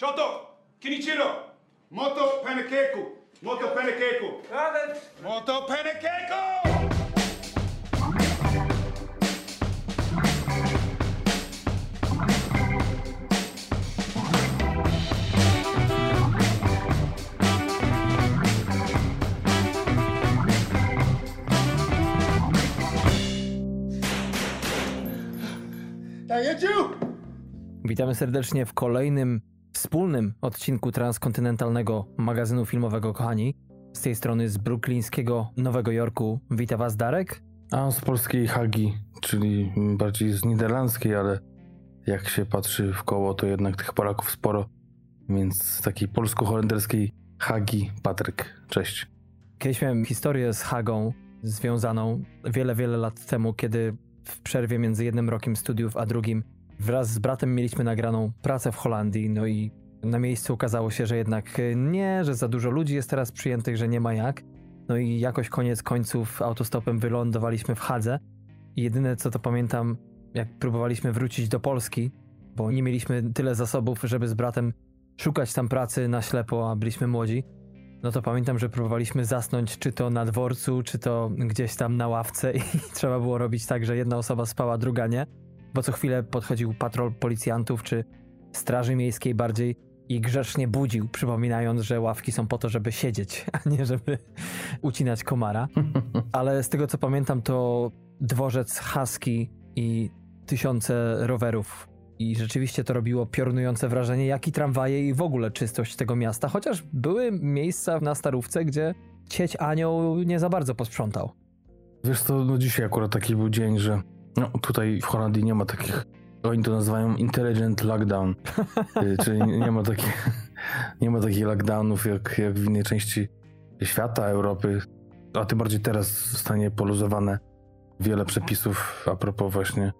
Choto, Kinichiro, Moto Panakeku, Moto Panakeku, Moto Panakeku! Witamy serdecznie w kolejnym wspólnym odcinku transkontynentalnego magazynu filmowego Kochani. Z tej strony z bruklińskiego Nowego Jorku wita Was Darek. A z polskiej Hagi, czyli bardziej z niderlandzkiej, ale jak się patrzy w koło, to jednak tych Polaków sporo. Więc z takiej polsko-holenderskiej Hagi Patryk. Cześć. Kiedyś miałem historię z Hagą związaną wiele, wiele lat temu, kiedy w przerwie między jednym rokiem studiów a drugim wraz z bratem mieliśmy nagraną pracę w Holandii, no i na miejscu okazało się, że jednak nie, że za dużo ludzi jest teraz przyjętych, że nie ma jak. No i jakoś koniec końców autostopem wylądowaliśmy w Hadze. I jedyne co to pamiętam, jak próbowaliśmy wrócić do Polski, bo nie mieliśmy tyle zasobów, żeby z bratem szukać tam pracy na ślepo, a byliśmy młodzi. No to pamiętam, że próbowaliśmy zasnąć czy to na dworcu, czy to gdzieś tam na ławce i trzeba było robić tak, że jedna osoba spała, druga nie bo co chwilę podchodził patrol policjantów czy straży miejskiej bardziej i grzecznie budził, przypominając, że ławki są po to, żeby siedzieć, a nie żeby ucinać komara. Ale z tego co pamiętam, to dworzec Husky i tysiące rowerów. I rzeczywiście to robiło piorunujące wrażenie, jak i tramwaje i w ogóle czystość tego miasta. Chociaż były miejsca na starówce, gdzie cieć anioł nie za bardzo posprzątał. Wiesz to no dzisiaj akurat taki był dzień, że no, tutaj w Holandii nie ma takich, oni to nazywają intelligent lockdown, y, czyli nie ma takich, nie ma takich lockdownów jak, jak w innej części świata, Europy, a tym bardziej teraz zostanie poluzowane wiele przepisów a propos właśnie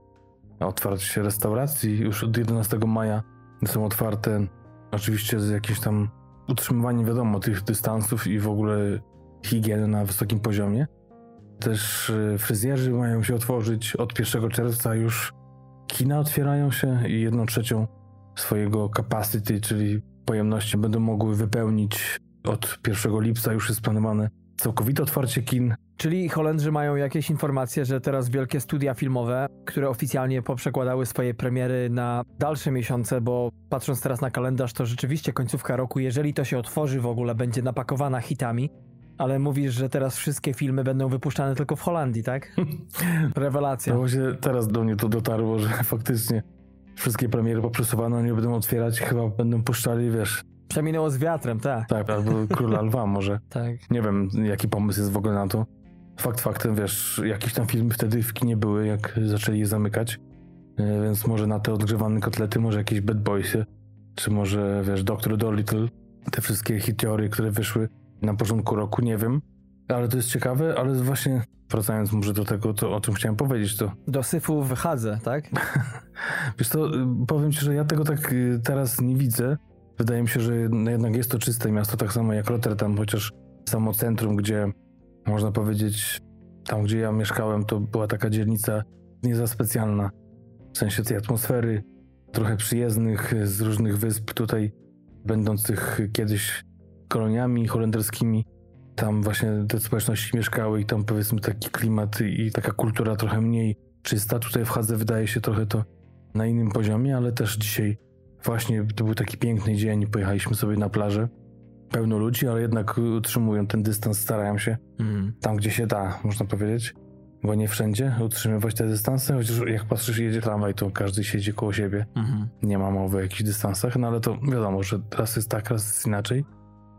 otwarcia restauracji. Już od 11 maja są otwarte, oczywiście z jakimś tam utrzymywaniem, wiadomo, tych dystansów i w ogóle higieny na wysokim poziomie. Też y, fryzjerzy mają się otworzyć. Od 1 czerwca już kina otwierają się i jedną trzecią swojego capacity, czyli pojemności będą mogły wypełnić. Od 1 lipca już jest planowane całkowite otwarcie kin. Czyli Holendrzy mają jakieś informacje, że teraz wielkie studia filmowe, które oficjalnie poprzekładały swoje premiery na dalsze miesiące, bo patrząc teraz na kalendarz, to rzeczywiście końcówka roku, jeżeli to się otworzy w ogóle, będzie napakowana hitami. Ale mówisz, że teraz wszystkie filmy będą wypuszczane tylko w Holandii, tak? Rewelacja. No właśnie teraz do mnie to dotarło, że faktycznie wszystkie premiery poprzesuwano, nie będą otwierać, chyba będą puszczali, wiesz... Przeminęło z wiatrem, tak. Tak, albo Króla Lwa może. tak. Nie wiem, jaki pomysł jest w ogóle na to. Fakt faktem, wiesz, jakieś tam filmy wtedy w kinie były, jak zaczęli je zamykać, e, więc może na te odgrzewane kotlety, może jakieś Bad Boysy, czy może, wiesz, Doctor Dolittle, te wszystkie hitiory, które wyszły, na początku roku, nie wiem. Ale to jest ciekawe, ale właśnie wracając może do tego, to, o czym chciałem powiedzieć, to... Do syfu w Hadze, tak? Wiesz to, powiem ci, że ja tego tak y, teraz nie widzę. Wydaje mi się, że jednak jest to czyste miasto, tak samo jak Rotterdam, chociaż samo centrum, gdzie można powiedzieć, tam gdzie ja mieszkałem, to była taka dzielnica nie za specjalna. W sensie tej atmosfery, trochę przyjezdnych z różnych wysp tutaj, będących kiedyś koloniami holenderskimi. Tam właśnie te społeczności mieszkały i tam powiedzmy taki klimat i taka kultura trochę mniej czysta. Tutaj w Hadze wydaje się trochę to na innym poziomie, ale też dzisiaj właśnie to był taki piękny dzień, pojechaliśmy sobie na plażę. Pełno ludzi, ale jednak utrzymują ten dystans, starają się mm. tam, gdzie się da, można powiedzieć, bo nie wszędzie utrzymywać te dystanse, chociaż jak patrzysz, jedzie tramwaj, to każdy siedzi koło siebie. Mm -hmm. Nie ma mowy o jakichś dystansach, no ale to wiadomo, że raz jest tak, raz jest inaczej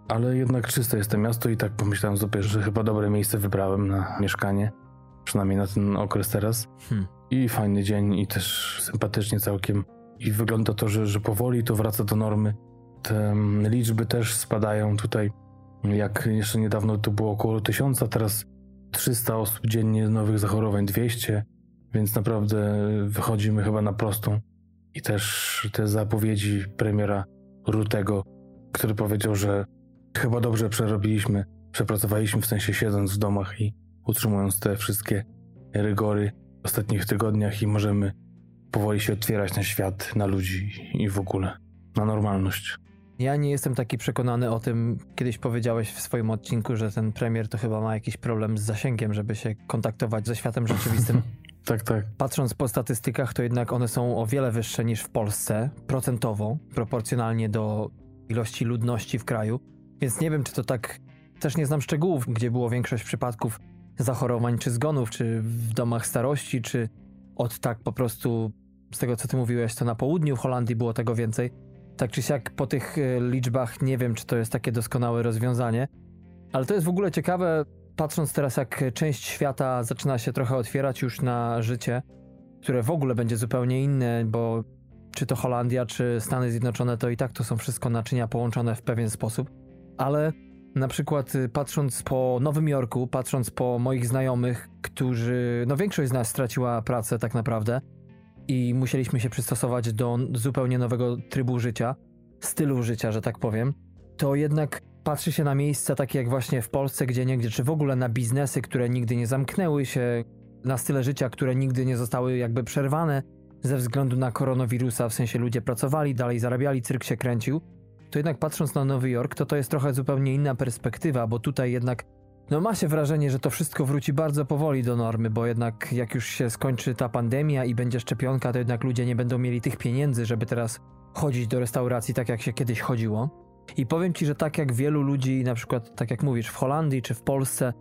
ale jednak czyste jest to miasto i tak pomyślałem sobie, że chyba dobre miejsce wybrałem na mieszkanie, przynajmniej na ten okres teraz. Hmm. I fajny dzień i też sympatycznie całkiem. I wygląda to, że, że powoli to wraca do normy. Te mm, liczby też spadają tutaj. Jak jeszcze niedawno to było około 1000, teraz 300 osób dziennie nowych zachorowań, 200, więc naprawdę wychodzimy chyba na prostą. I też te zapowiedzi premiera Rutego, który powiedział, że Chyba dobrze przerobiliśmy, przepracowaliśmy w sensie siedząc w domach i utrzymując te wszystkie rygory w ostatnich tygodniach i możemy powoli się otwierać na świat, na ludzi i w ogóle na normalność. Ja nie jestem taki przekonany o tym. Kiedyś powiedziałeś w swoim odcinku, że ten premier to chyba ma jakiś problem z zasięgiem, żeby się kontaktować ze światem rzeczywistym. tak, tak. Patrząc po statystykach, to jednak one są o wiele wyższe niż w Polsce, procentowo, proporcjonalnie do ilości ludności w kraju. Więc nie wiem, czy to tak. Też nie znam szczegółów, gdzie było większość przypadków zachorowań czy zgonów, czy w domach starości, czy od tak po prostu z tego, co ty mówiłeś, to na południu Holandii było tego więcej. Tak czy siak po tych e, liczbach nie wiem, czy to jest takie doskonałe rozwiązanie, ale to jest w ogóle ciekawe, patrząc teraz, jak część świata zaczyna się trochę otwierać już na życie, które w ogóle będzie zupełnie inne, bo czy to Holandia, czy Stany Zjednoczone, to i tak to są wszystko naczynia połączone w pewien sposób. Ale na przykład y, patrząc po Nowym Jorku, patrząc po moich znajomych, którzy, no większość z nas straciła pracę tak naprawdę i musieliśmy się przystosować do zupełnie nowego trybu życia, stylu życia, że tak powiem, to jednak patrzy się na miejsca takie jak właśnie w Polsce, gdzie niegdzie, czy w ogóle na biznesy, które nigdy nie zamknęły się, na style życia, które nigdy nie zostały jakby przerwane ze względu na koronawirusa, w sensie ludzie pracowali, dalej zarabiali, cyrk się kręcił, to jednak patrząc na Nowy Jork, to to jest trochę zupełnie inna perspektywa, bo tutaj jednak no ma się wrażenie, że to wszystko wróci bardzo powoli do normy, bo jednak jak już się skończy ta pandemia i będzie szczepionka, to jednak ludzie nie będą mieli tych pieniędzy, żeby teraz chodzić do restauracji tak jak się kiedyś chodziło. I powiem ci, że tak jak wielu ludzi, na przykład tak jak mówisz, w Holandii czy w Polsce,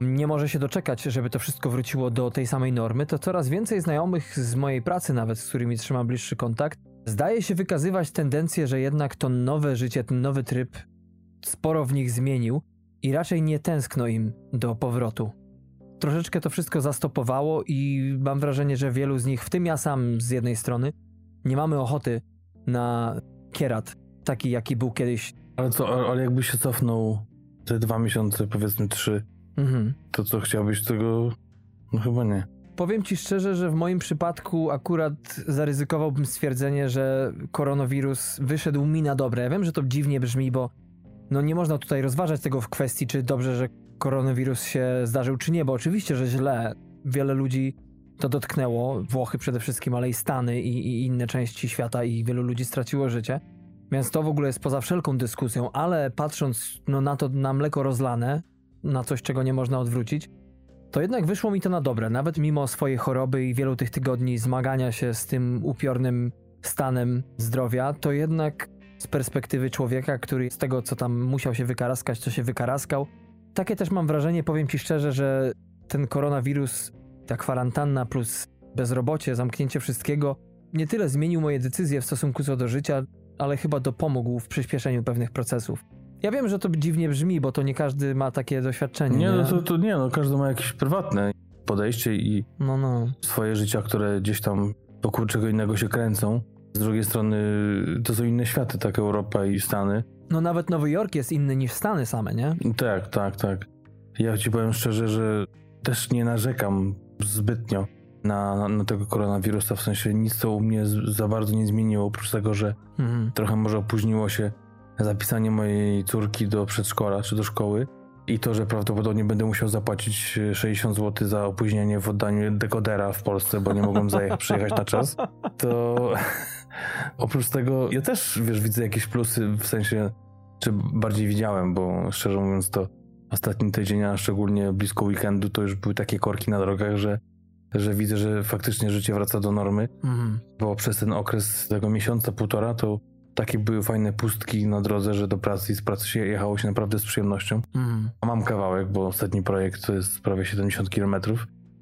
nie może się doczekać, żeby to wszystko wróciło do tej samej normy, to coraz więcej znajomych z mojej pracy nawet, z którymi trzymam bliższy kontakt, zdaje się wykazywać tendencję, że jednak to nowe życie, ten nowy tryb sporo w nich zmienił i raczej nie tęskno im do powrotu. Troszeczkę to wszystko zastopowało i mam wrażenie, że wielu z nich, w tym ja sam z jednej strony, nie mamy ochoty na kierat, taki jaki był kiedyś. Ale co, ale jakby się cofnął te dwa miesiące, powiedzmy trzy, mhm. to co chciałbyś tego? No chyba nie. Powiem ci szczerze, że w moim przypadku akurat zaryzykowałbym stwierdzenie, że koronawirus wyszedł mi na dobre. Ja wiem, że to dziwnie brzmi, bo no nie można tutaj rozważać tego w kwestii, czy dobrze, że koronawirus się zdarzył, czy nie, bo oczywiście, że źle. Wiele ludzi to dotknęło, Włochy przede wszystkim, ale i Stany i, i inne części świata i wielu ludzi straciło życie. Więc to w ogóle jest poza wszelką dyskusją, ale patrząc no, na to na mleko rozlane, na coś, czego nie można odwrócić, to jednak wyszło mi to na dobre. Nawet mimo swojej choroby i wielu tych tygodni zmagania się z tym upiornym stanem zdrowia, to jednak z perspektywy człowieka, który z tego, co tam musiał się wykaraskać, co się wykaraskał, takie też mam wrażenie, powiem ci szczerze, że ten koronawirus, ta kwarantanna plus bezrobocie, zamknięcie wszystkiego, nie tyle zmienił moje decyzje w stosunku co do życia, ale chyba dopomógł w przyspieszeniu pewnych procesów. Ja wiem, że to dziwnie brzmi, bo to nie każdy ma takie doświadczenie. Nie, no to, to nie, no każdy ma jakieś prywatne podejście i no, no. swoje życia, które gdzieś tam wokół czego innego się kręcą. Z drugiej strony to są inne światy, tak Europa i Stany. No nawet Nowy Jork jest inny niż Stany same, nie? Tak, tak, tak. Ja ci powiem szczerze, że też nie narzekam zbytnio na, na, na tego koronawirusa, w sensie nic to u mnie za bardzo nie zmieniło, oprócz tego, że mhm. trochę może opóźniło się zapisanie mojej córki do przedszkola czy do szkoły i to, że prawdopodobnie będę musiał zapłacić 60 zł za opóźnienie w oddaniu dekodera w Polsce, bo nie mogłem zajechać, przyjechać na czas, to oprócz tego ja też, wiesz, widzę jakieś plusy w sensie, czy bardziej widziałem, bo szczerze mówiąc to ostatni tydzień, a szczególnie blisko weekendu, to już były takie korki na drogach, że że widzę, że faktycznie życie wraca do normy, mhm. bo przez ten okres tego miesiąca, półtora, to takie były fajne pustki na drodze, że do pracy i z pracy się jechało się naprawdę z przyjemnością. Mm. A mam kawałek, bo ostatni projekt to jest prawie 70 km,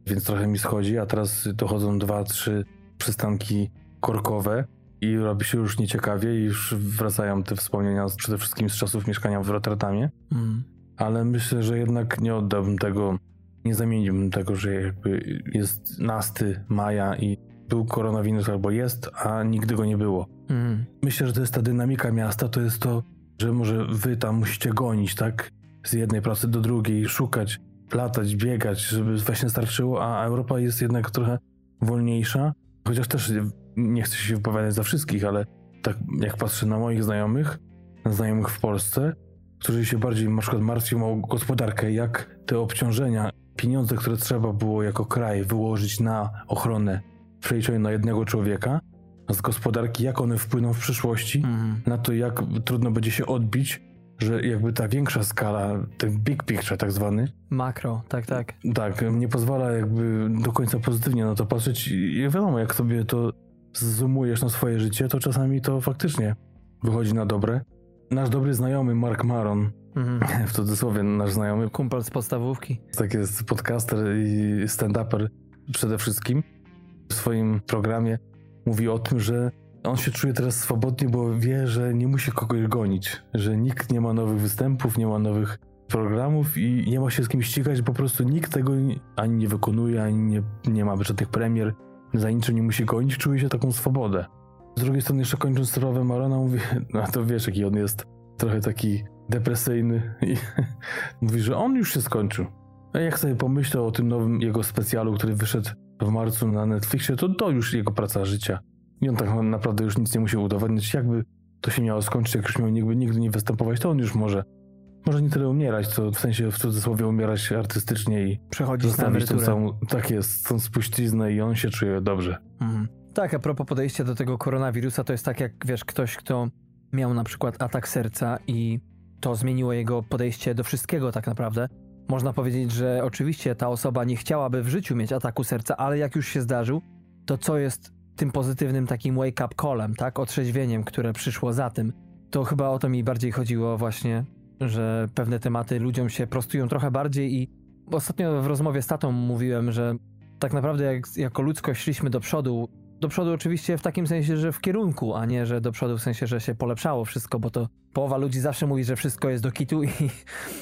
więc trochę mi schodzi, a teraz dochodzą dwa, trzy przystanki korkowe i robi się już nieciekawie i już wracają te wspomnienia przede wszystkim z czasów mieszkania w Rotterdamie. Mm. Ale myślę, że jednak nie oddałbym tego, nie zamieniłbym tego, że jakby jest nasty maja i był koronawirus albo jest, a nigdy go nie było. Mhm. Myślę, że to jest ta dynamika miasta, to jest to, że może wy tam musicie gonić, tak? Z jednej pracy do drugiej, szukać, latać, biegać, żeby właśnie starczyło, a Europa jest jednak trochę wolniejsza. Chociaż też nie chcę się wypowiadać za wszystkich, ale tak jak patrzę na moich znajomych, na znajomych w Polsce, którzy się bardziej na przykład martwią o gospodarkę, jak te obciążenia, pieniądze, które trzeba było jako kraj wyłożyć na ochronę przeliczone na jednego człowieka, z gospodarki, jak one wpłyną w przyszłości, Mhm. na to, jak trudno będzie się odbić, że jakby ta większa skala, ten big picture tak zwany, Makro, tak, tak. tak, nie pozwala jakby do końca pozytywnie na to patrzeć i wiadomo, jak sobie to zoomujesz na swoje życie, to czasami to faktycznie wychodzi na dobre. Nasz dobry znajomy Mark Maron, Mhm. w cudzysłowie nasz znajomy, Kumpel z podstawówki. tak jest podcaster i stand-uper przede wszystkim, w swoim programie mówi o tym, że on się czuje teraz swobodnie, bo wie, że nie musi kogoś gonić, że nikt nie ma nowych występów, nie ma nowych programów i nie ma się z kim ścigać, po prostu nikt tego ni- ani nie wykonuje, ani nie, nie ma żadnych premier, za niczym nie musi gonić, czuje się taką swobodę. Z drugiej strony jeszcze kończąc sprawę Marona, mówi, no to wiesz jaki on jest, trochę taki depresyjny i mówi, że on już się skończył. A jak sobie pomyślał o tym nowym jego specjalu, który wyszedł w marcu na Netflixie, to to już jego praca życia. I on tak naprawdę już nic nie musi udowodnić. Jakby to się miało skończyć, jak już miał nigdy, nigdy nie występować, to on już może, może nie tyle umierać, co w sensie w cudzysłowie umierać artystycznie i Przechodzić na zostawić tą całą, tak jest, tą spuściznę i on się czuje dobrze. Mhm. Tak, a propos podejścia do tego koronawirusa, to jest tak jak, wiesz, ktoś, kto miał na przykład atak serca i to zmieniło jego podejście do wszystkiego tak naprawdę. Można powiedzieć, że oczywiście ta osoba nie chciałaby w życiu mieć ataku serca, ale jak już się zdarzył, to co jest tym pozytywnym takim wake-up callem, tak, otrzeźwieniem, które przyszło za tym, to chyba o to mi bardziej chodziło właśnie, że pewne tematy ludziom się prostują trochę bardziej i ostatnio w rozmowie z tatą mówiłem, że tak naprawdę jak, jako ludzkość szliśmy do przodu, do przodu oczywiście w takim sensie, że w kierunku, a nie, że do przodu w sensie, że się polepszało wszystko, bo to połowa ludzi zawsze mówi, że wszystko jest do kitu i,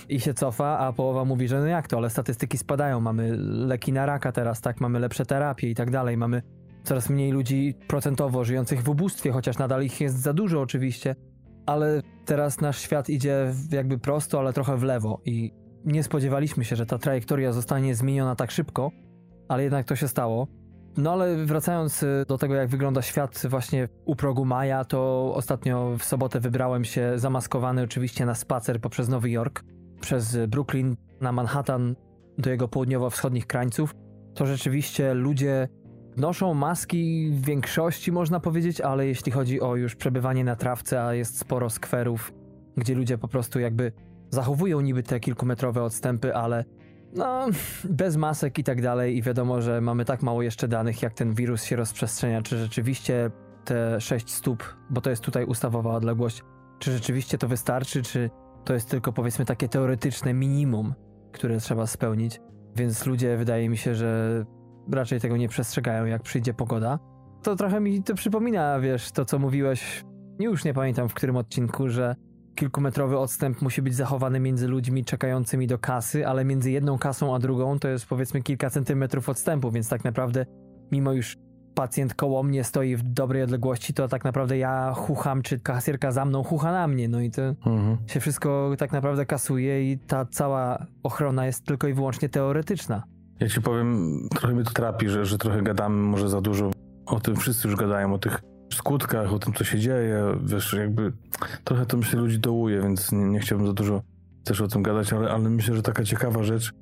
i się cofa, a połowa mówi, że no jak to, ale statystyki spadają, mamy leki na raka teraz, tak, mamy lepsze terapie i tak dalej, mamy coraz mniej ludzi procentowo żyjących w ubóstwie, chociaż nadal ich jest za dużo oczywiście, ale teraz nasz świat idzie jakby prosto, ale trochę w lewo i nie spodziewaliśmy się, że ta trajektoria zostanie zmieniona tak szybko, ale jednak to się stało. No ale wracając y, do tego, jak wygląda świat właśnie u progu maja, to ostatnio w sobotę wybrałem się zamaskowany oczywiście na spacer poprzez Nowy Jork, przez Brooklyn na Manhattan do jego południowo-wschodnich krańców. To rzeczywiście ludzie noszą maski w większości, można powiedzieć, ale jeśli chodzi o już przebywanie na trawce, a jest sporo skwerów, gdzie ludzie po prostu jakby zachowują niby te kilkumetrowe odstępy, ale no, bez masek i tak dalej i wiadomo, że mamy tak mało jeszcze danych, jak ten wirus się rozprzestrzenia, czy rzeczywiście te 6 stóp, bo to jest tutaj ustawowa odległość, czy rzeczywiście to wystarczy, czy to jest tylko powiedzmy takie teoretyczne minimum, które trzeba spełnić, więc ludzie wydaje mi się, że raczej tego nie przestrzegają, jak przyjdzie pogoda. To trochę mi to przypomina, wiesz, to co mówiłeś, już nie pamiętam w którym odcinku, że kilkumetrowy odstęp musi być zachowany między ludźmi czekającymi do kasy, ale między jedną kasą a drugą to jest powiedzmy kilka centymetrów odstępu, więc tak naprawdę mimo już pacjent koło mnie stoi w dobrej odległości, to tak naprawdę ja chucham, czy kasjerka za mną chucha na mnie, no i to Mhm. się wszystko tak naprawdę kasuje i ta cała ochrona jest tylko i wyłącznie teoretyczna. Ja ci powiem, trochę mnie to trapi, że, że trochę gadamy może za dużo o tym, wszyscy już gadają o tych skutkach, o tym, co się dzieje, wiesz, jakby trochę to myślę ludzi dołuje, więc nie, nie chciałbym za dużo też o tym gadać, ale, ale myślę, że taka ciekawa rzecz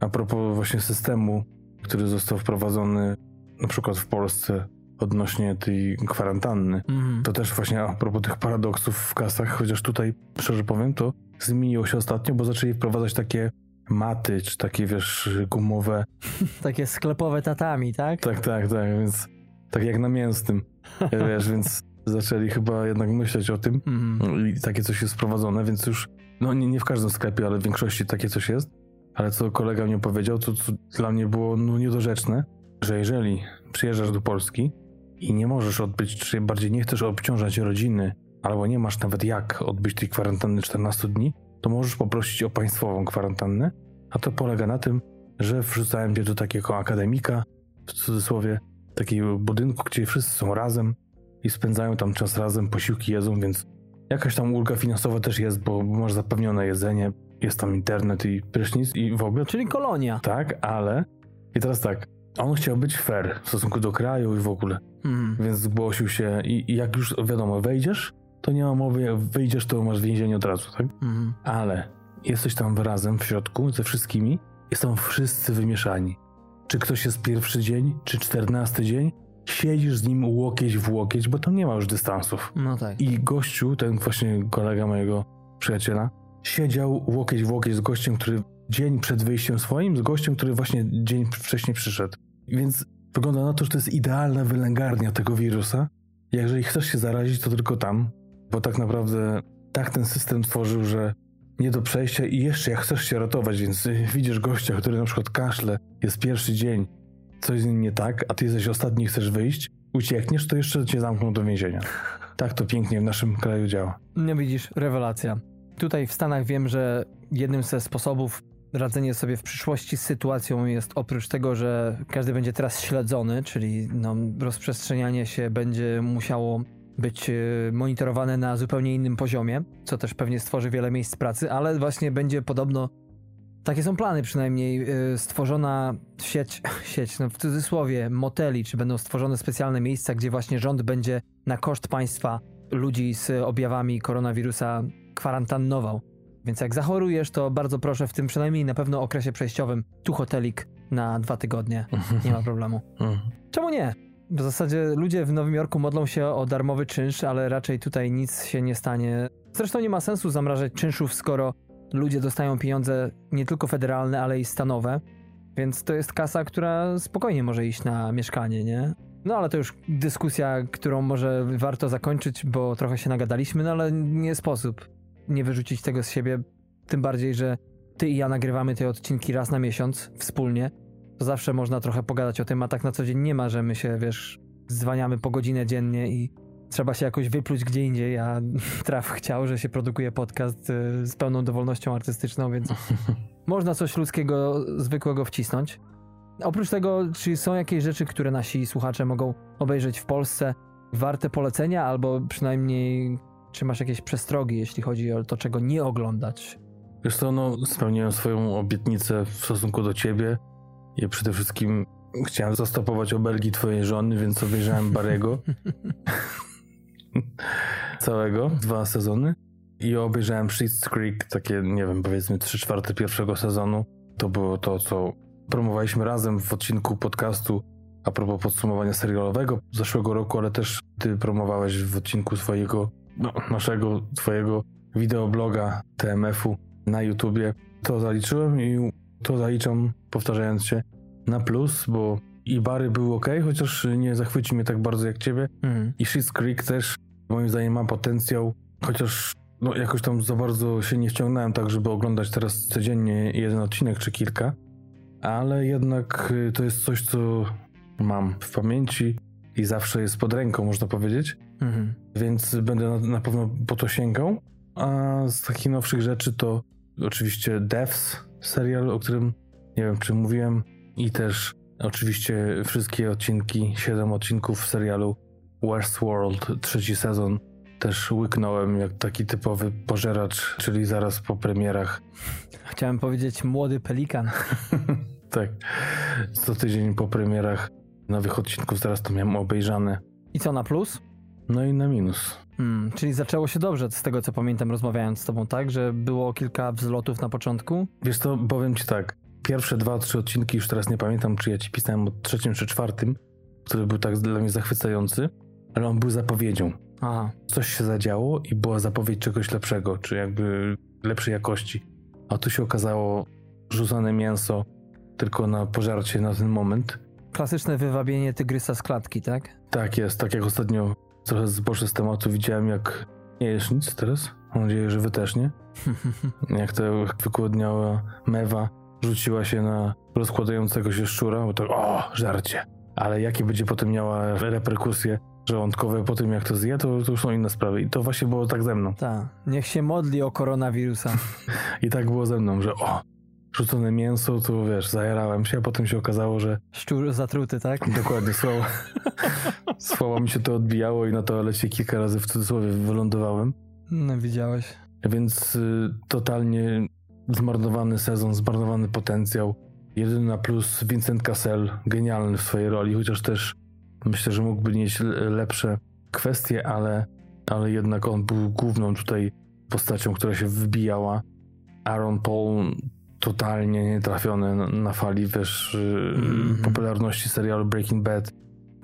a propos właśnie systemu, który został wprowadzony na przykład w Polsce odnośnie tej kwarantanny, Mhm. to też właśnie a propos tych paradoksów w kasach, chociaż tutaj, szczerze powiem, to zmieniło się ostatnio, bo zaczęli wprowadzać takie maty, czy takie, wiesz, gumowe. Takie sklepowe tatami, tak? Tak, tak, tak, więc tak jak na mięsnym, wiesz, więc zaczęli chyba jednak myśleć o tym Mhm. i takie coś jest wprowadzone, więc już, no nie, nie w każdym sklepie, ale w większości takie coś jest. Ale co kolega mi powiedział, to, co dla mnie było no, niedorzeczne, że jeżeli przyjeżdżasz do Polski i nie możesz odbyć, czy bardziej nie chcesz obciążać rodziny, albo nie masz nawet jak odbyć tej kwarantanny 14 dni, to możesz poprosić o państwową kwarantannę, a to polega na tym, że wrzucałem cię do takiego akademika, w cudzysłowie, takiego budynku, gdzie wszyscy są razem i spędzają tam czas razem, posiłki jedzą, więc jakaś tam ulga finansowa też jest, bo masz zapewnione jedzenie, jest tam internet i prysznic i w ogóle Czyli kolonia. tak, ale i teraz tak, on chciał być fair w stosunku do kraju i w ogóle, Mhm. więc zgłosił się i, i jak już wiadomo, wejdziesz, to nie ma mowy, jak wyjdziesz, to masz więzienie od razu, tak? Mhm. Ale jesteś tam razem w środku ze wszystkimi i są wszyscy wymieszani. Czy ktoś jest pierwszy dzień, czy czternasty dzień, siedzisz z nim łokieć w łokieć, bo tam nie ma już dystansów. No tak. I gościu, ten właśnie kolega mojego przyjaciela, siedział łokieć w łokieć z gościem, który dzień przed wyjściem swoim, z gościem, który właśnie dzień wcześniej przyszedł. Więc wygląda na to, że to jest idealna wylęgarnia tego wirusa. Jeżeli chcesz się zarazić, to tylko tam, bo tak naprawdę tak ten system stworzył, że nie do przejścia i jeszcze jak chcesz się ratować, więc widzisz gościa, który na przykład kaszle, jest pierwszy dzień, coś z nim nie tak, a ty jesteś ostatni chcesz wyjść, uciekniesz, to jeszcze cię zamkną do więzienia. Tak to pięknie w naszym kraju działa. Nie widzisz, rewelacja. Tutaj w Stanach wiem, że jednym ze sposobów radzenia sobie w przyszłości z sytuacją jest oprócz tego, że każdy będzie teraz śledzony, czyli no, rozprzestrzenianie się będzie musiało być e, monitorowane na zupełnie innym poziomie, co też pewnie stworzy wiele miejsc pracy, ale właśnie będzie podobno, takie są plany przynajmniej, e, stworzona sieć, sieć no w cudzysłowie, moteli, czy będą stworzone specjalne miejsca, gdzie właśnie rząd będzie na koszt państwa ludzi z objawami koronawirusa kwarantannował. Więc jak zachorujesz, to bardzo proszę w tym przynajmniej na pewno okresie przejściowym tu hotelik na dwa tygodnie. Nie ma problemu. Mhm. Czemu nie? W zasadzie ludzie w Nowym Jorku modlą się o darmowy czynsz, ale raczej tutaj nic się nie stanie. Zresztą nie ma sensu zamrażać czynszów, skoro ludzie dostają pieniądze nie tylko federalne, ale i stanowe. Więc to jest kasa, która spokojnie może iść na mieszkanie, nie? No ale to już dyskusja, którą może warto zakończyć, bo trochę się nagadaliśmy, no ale nie sposób nie wyrzucić tego z siebie. Tym bardziej, że ty i ja nagrywamy te odcinki raz na miesiąc wspólnie. To zawsze można trochę pogadać o tym, a tak na co dzień nie ma, że my się, wiesz, zwaniamy po godzinę dziennie i trzeba się jakoś wypluć gdzie indziej, a Traf chciał, że się produkuje podcast y, z pełną dowolnością artystyczną, więc można coś ludzkiego, zwykłego wcisnąć. Oprócz tego, czy są jakieś rzeczy, które nasi słuchacze mogą obejrzeć w Polsce, warte polecenia, albo przynajmniej czy masz jakieś przestrogi, jeśli chodzi o to, czego nie oglądać? Wiesz co, no spełniłem swoją obietnicę w stosunku do ciebie i przede wszystkim chciałem zastopować obelgi twojej żony, więc obejrzałem Barego. Całego, dwa sezony. I obejrzałem Schitt's Creek, takie, nie wiem, powiedzmy trzy czwarte pierwszego sezonu. To było to, co promowaliśmy razem w odcinku podcastu a propos podsumowania serialowego zeszłego roku, ale też ty promowałeś w odcinku swojego, no, naszego, twojego wideobloga TMF-u na YouTubie. To zaliczyłem i to zaliczam, powtarzając się, na plus, bo i Bary był ok, chociaż nie zachwyci mnie tak bardzo jak ciebie. Mhm. I Schitt's Creek też moim zdaniem ma potencjał, chociaż no, jakoś tam za bardzo się nie wciągnąłem tak, żeby oglądać teraz codziennie jeden odcinek czy kilka, ale jednak y, to jest coś, co mam w pamięci i zawsze jest pod ręką, można powiedzieć, Mhm. więc będę na, na pewno po to sięgał. A z takich nowszych rzeczy to oczywiście Devs, serial, o którym nie wiem, czy mówiłem, i też oczywiście wszystkie odcinki, 7 odcinków serialu Westworld, trzeci sezon. Też łyknąłem jak taki typowy pożeracz, czyli zaraz po premierach. Chciałem powiedzieć młody pelikan. tak, co tydzień po premierach nowych odcinków zaraz to miałem obejrzane. I co na plus? No i na minus. Hmm, czyli zaczęło się dobrze, z tego co pamiętam, rozmawiając z tobą, tak? Że było kilka wzlotów na początku. Wiesz to, powiem ci tak, pierwsze dwa, trzy odcinki, już teraz nie pamiętam, czy ja ci pisałem o trzecim czy czwartym, który był tak dla mnie zachwycający, ale on był zapowiedzią. Aha. Coś się zadziało i była zapowiedź czegoś lepszego, czy jakby lepszej jakości. A tu się okazało rzucone mięso tylko na pożarcie na ten moment. Klasyczne wywabienie tygrysa z klatki, tak? Tak jest, tak jak ostatnio trochę zboczę z tematu widziałem, jak nie jesz nic teraz. Mam nadzieję, że wy też nie. Jak ta wykłodniała mewa rzuciła się na rozkładającego się szczura, bo to o, żarcie. Ale jakie będzie potem miała reperkusje żołądkowe po tym, jak to zje, to, to już są inne sprawy. I to właśnie było tak ze mną. Tak. Niech się modli o koronawirusa. I tak było ze mną, że o, rzucone mięso, to wiesz, zajarałem się, a potem się okazało, że Szczur zatruty, tak? dokładnie słowa, słowa mi się to odbijało i na toalecie kilka razy w cudzysłowie wylądowałem. No widziałeś. Więc y, totalnie zmarnowany sezon, zmarnowany potencjał. Jedyny na plus Vincent Cassel, genialny w swojej roli, chociaż też myślę, że mógłby nieść l- lepsze kwestie, ale, ale jednak on był główną tutaj postacią, która się wybijała. Aaron Paul totalnie nietrafiony na, fali wiesz, y, Mhm. popularności serialu Breaking Bad.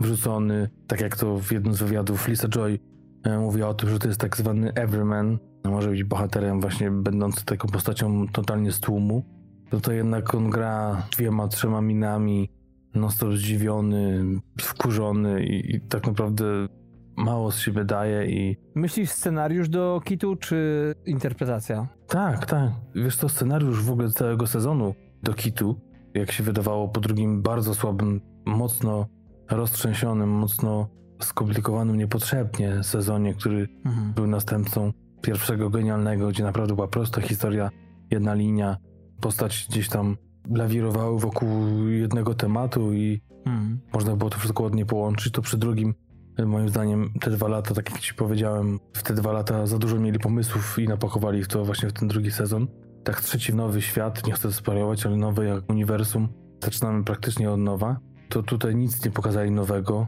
wrzucony, tak jak to w jednym z wywiadów Lisa Joy e, mówiła o tym, że to jest tak zwany everyman, może być bohaterem właśnie będący taką postacią totalnie z tłumu, to to jednak on gra dwiema, trzema minami, no zdziwiony, wkurzony i, i tak naprawdę mało z siebie daje i... Myślisz scenariusz do Kitu, czy interpretacja? Tak, tak. Wiesz to scenariusz w ogóle całego sezonu do Kitu, jak się wydawało po drugim bardzo słabym, mocno roztrzęsionym, mocno skomplikowanym niepotrzebnie sezonie, który mhm. był następcą pierwszego genialnego, gdzie naprawdę była prosta historia, jedna linia, postać gdzieś tam lawirowały wokół jednego tematu i mhm. można było to wszystko ładnie połączyć, to przy drugim moim zdaniem te dwa lata, tak jak ci powiedziałem, w te dwa lata za dużo mieli pomysłów i napakowali w to właśnie w ten drugi sezon. Tak trzeci nowy świat, nie chcę sparować, ale nowy jak uniwersum, zaczynamy praktycznie od nowa. To tutaj nic nie pokazali nowego.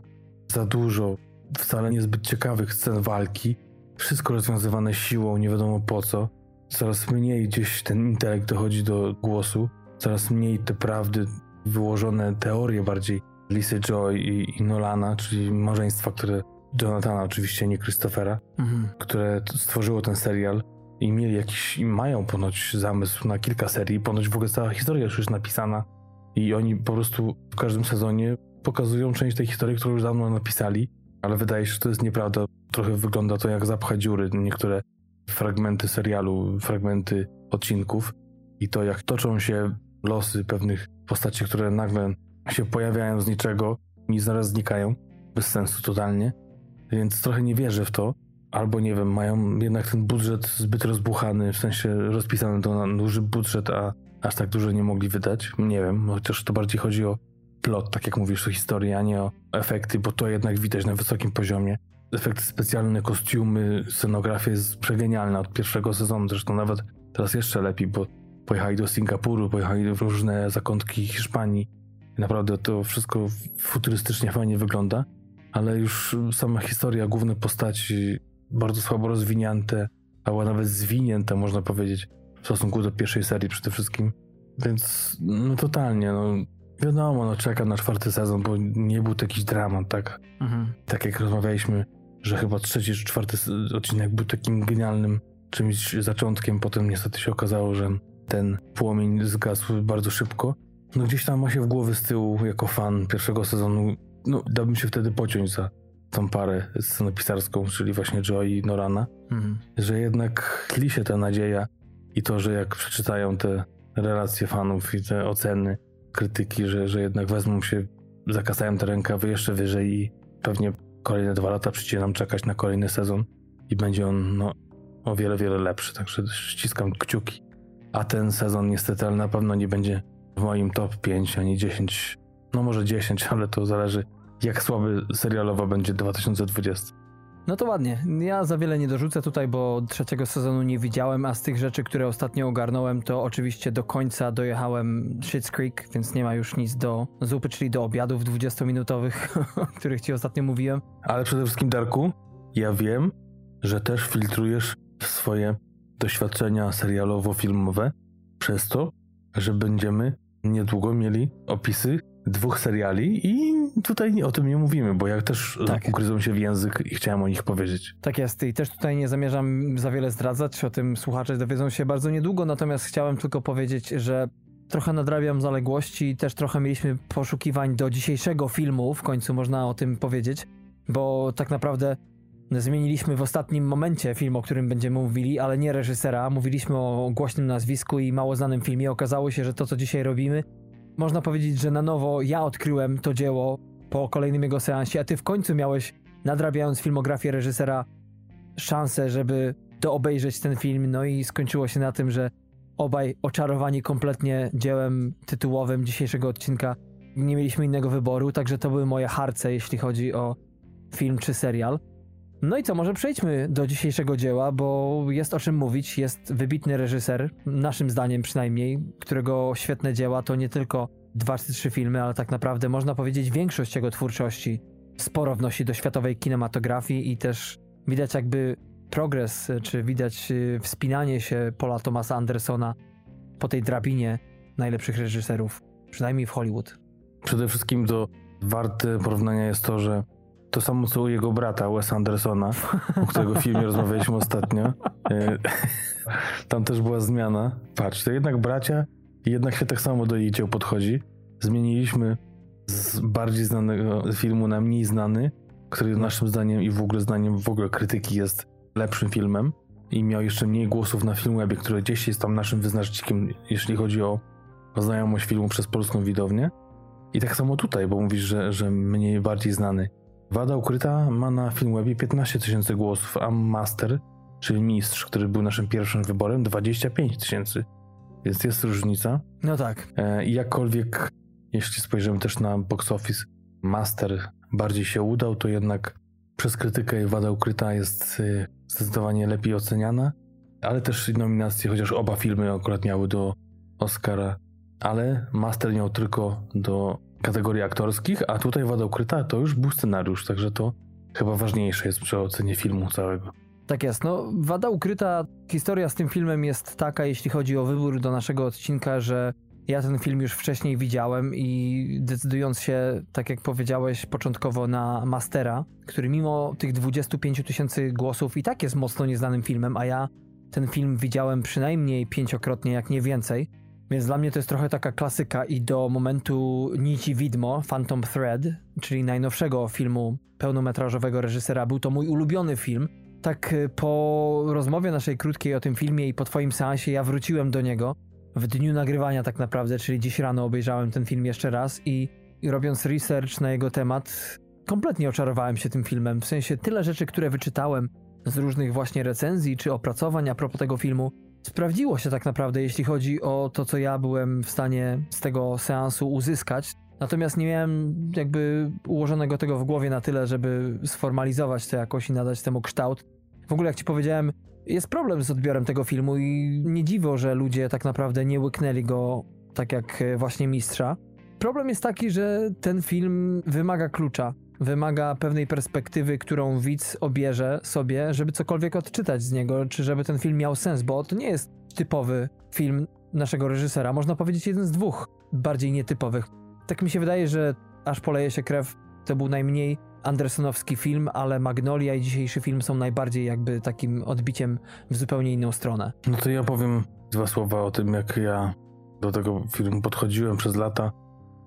Za dużo wcale niezbyt ciekawych scen walki. Wszystko rozwiązywane siłą, nie wiadomo po co. Coraz mniej gdzieś ten intelekt dochodzi do głosu. Coraz mniej te prawdy, wyłożone teorie bardziej Lisy Joy i, i, Nolana, czyli małżeństwa, które Jonathana oczywiście, nie Christophera, mhm. które stworzyło ten serial i mieli jakiś, i mają ponoć zamysł na kilka serii, ponoć w ogóle cała historia już jest napisana i oni po prostu w każdym sezonie pokazują część tej historii, którą już dawno napisali, ale wydaje się, że to jest nieprawda. Trochę wygląda to jak zapcha dziury, niektóre fragmenty serialu, fragmenty odcinków i to jak toczą się losy pewnych postaci, które nagle się pojawiają z niczego i zaraz znikają. Bez sensu totalnie. Więc trochę nie wierzę w to. Albo nie wiem, mają jednak ten budżet zbyt rozbuchany, w sensie rozpisany to na duży budżet, a aż tak dużo nie mogli wydać. Nie wiem, chociaż to bardziej chodzi o plot, tak jak mówisz, o historię, a nie o efekty, bo to jednak widać na wysokim poziomie. Efekty specjalne, kostiumy, scenografia jest przegenialna od pierwszego sezonu, zresztą nawet teraz jeszcze lepiej, bo pojechali do Singapuru, pojechali w różne zakątki Hiszpanii, Naprawdę to wszystko futurystycznie fajnie wygląda, ale już sama historia, główne postaci bardzo słabo rozwinięte, albo nawet zwinięte, można powiedzieć, w stosunku do pierwszej serii przede wszystkim. Więc no totalnie, no wiadomo, no czekam na czwarty sezon, bo nie był to jakiś dramat, tak? Mhm. Tak jak rozmawialiśmy, że chyba trzeci czy czwarty odcinek był takim genialnym czymś zaczątkiem, potem niestety się okazało, że ten płomień zgasł bardzo szybko. No gdzieś tam ma się w głowie z tyłu, jako fan pierwszego sezonu, no dałbym się wtedy pociąć za tą parę scenopisarską, czyli właśnie Joy i Norana, mhm. że jednak tli się ta nadzieja i to, że jak przeczytają te relacje fanów i te oceny, krytyki, że, że jednak wezmą się, zakasają te rękawy jeszcze wyżej i pewnie kolejne dwa lata przyjdzie nam czekać na kolejny sezon i będzie on no, o wiele, wiele lepszy, także ściskam kciuki. A ten sezon niestety, ale na pewno nie będzie w moim top 5, a nie 10. No może 10, ale to zależy jak słaby serialowo będzie 2020. No to ładnie. Ja za wiele nie dorzucę tutaj, bo trzeciego sezonu nie widziałem, a z tych rzeczy, które ostatnio ogarnąłem, to oczywiście do końca dojechałem Schitt's Creek, więc nie ma już nic do zupy, czyli do obiadów 20-minutowych, o których ci ostatnio mówiłem. Ale przede wszystkim, Darku, ja wiem, że też filtrujesz swoje doświadczenia serialowo-filmowe przez to, że będziemy niedługo mieli opisy dwóch seriali i tutaj o tym nie mówimy, bo ja też tak. ugryzłem się w język i chciałem o nich powiedzieć. Tak jest i też tutaj nie zamierzam za wiele zdradzać, o tym słuchacze dowiedzą się bardzo niedługo, natomiast chciałem tylko powiedzieć, że trochę nadrabiam zaległości i też trochę mieliśmy poszukiwań do dzisiejszego filmu, w końcu można o tym powiedzieć, bo tak naprawdę Zmieniliśmy w ostatnim momencie film, o którym będziemy mówili, ale nie reżysera. Mówiliśmy o głośnym nazwisku i mało znanym filmie. Okazało się, że to, co dzisiaj robimy, można powiedzieć, że na nowo ja odkryłem to dzieło po kolejnym jego seansie, a ty w końcu miałeś, nadrabiając filmografię reżysera, szansę, żeby doobejrzeć ten film. No i skończyło się na tym, że obaj oczarowani kompletnie dziełem tytułowym dzisiejszego odcinka nie mieliśmy innego wyboru, także to były moje harce, jeśli chodzi o film czy serial. No i co, może przejdźmy do dzisiejszego dzieła, bo jest o czym mówić. Jest wybitny reżyser, naszym zdaniem przynajmniej, którego świetne dzieła to nie tylko dwa czy trzy filmy, ale tak naprawdę można powiedzieć większość jego twórczości sporo wnosi do światowej kinematografii i też widać jakby progres, czy widać y, wspinanie się Paula Thomasa Andersona po tej drabinie najlepszych reżyserów, przynajmniej w Hollywood. Przede wszystkim do warte porównania jest to, że to samo co u jego brata, Wes Andersona, o którego filmie rozmawialiśmy ostatnio. E, tam też była zmiana. Patrz, to jednak bracia jednak się tak samo do jej podchodzi. Zmieniliśmy z bardziej znanego filmu na mniej znany, który naszym zdaniem i w ogóle zdaniem w ogóle krytyki jest lepszym filmem i miał jeszcze mniej głosów na Filmwebie, który gdzieś jest tam naszym wyznacznikiem, jeśli chodzi o znajomość filmu przez polską widownię. I tak samo tutaj, bo mówisz, że, że mniej bardziej znany. Wada ukryta ma na Filmwebie 15 tysięcy głosów, a Master, czyli mistrz, który był naszym pierwszym wyborem, 25 tysięcy. Więc jest różnica. No tak. E, I jakkolwiek, jeśli spojrzymy też na box office, Master bardziej się udał, to jednak przez krytykę Wada Ukryta jest y, zdecydowanie lepiej oceniana, ale też nominacje, chociaż oba filmy akurat miały do Oscara, ale Master miał tylko do kategorii aktorskich, a tutaj Wada Ukryta to już był scenariusz, także to chyba ważniejsze jest przy ocenie filmu całego. Tak jest. No, wada ukryta, historia z tym filmem jest taka, jeśli chodzi o wybór do naszego odcinka, że ja ten film już wcześniej widziałem i decydując się, tak jak powiedziałeś, początkowo na Mastera, który mimo tych 25 tysięcy głosów i tak jest mocno nieznanym filmem, a ja ten film widziałem przynajmniej pięciokrotnie, jak nie więcej. Więc dla mnie to jest trochę taka klasyka i do momentu Nici Widmo, Phantom Thread, czyli najnowszego filmu pełnometrażowego reżysera, był to mój ulubiony film. Tak y, po rozmowie naszej krótkiej o tym filmie i po twoim seansie ja wróciłem do niego w dniu nagrywania tak naprawdę, czyli dziś rano obejrzałem ten film jeszcze raz i, i robiąc research na jego temat, kompletnie oczarowałem się tym filmem. W sensie tyle rzeczy, które wyczytałem z różnych właśnie recenzji czy opracowań a propos tego filmu, sprawdziło się tak naprawdę, jeśli chodzi o to, co ja byłem w stanie z tego seansu uzyskać. Natomiast nie miałem jakby ułożonego tego w głowie na tyle, żeby sformalizować to jakoś i nadać temu kształt. W ogóle, jak ci powiedziałem, jest problem z odbiorem tego filmu i nie dziwo, że ludzie tak naprawdę nie łyknęli go tak jak właśnie mistrza. Problem jest taki, że ten film wymaga klucza, wymaga pewnej perspektywy, którą widz obierze sobie, żeby cokolwiek odczytać z niego, czy żeby ten film miał sens, bo to nie jest typowy film naszego reżysera. Można powiedzieć jeden z dwóch bardziej nietypowych. Tak mi się wydaje, że aż poleje się krew to był najmniej Andersonowski film, ale Magnolia i dzisiejszy film są najbardziej jakby takim odbiciem w zupełnie inną stronę. No to ja powiem dwa słowa o tym, jak ja do tego filmu podchodziłem przez lata,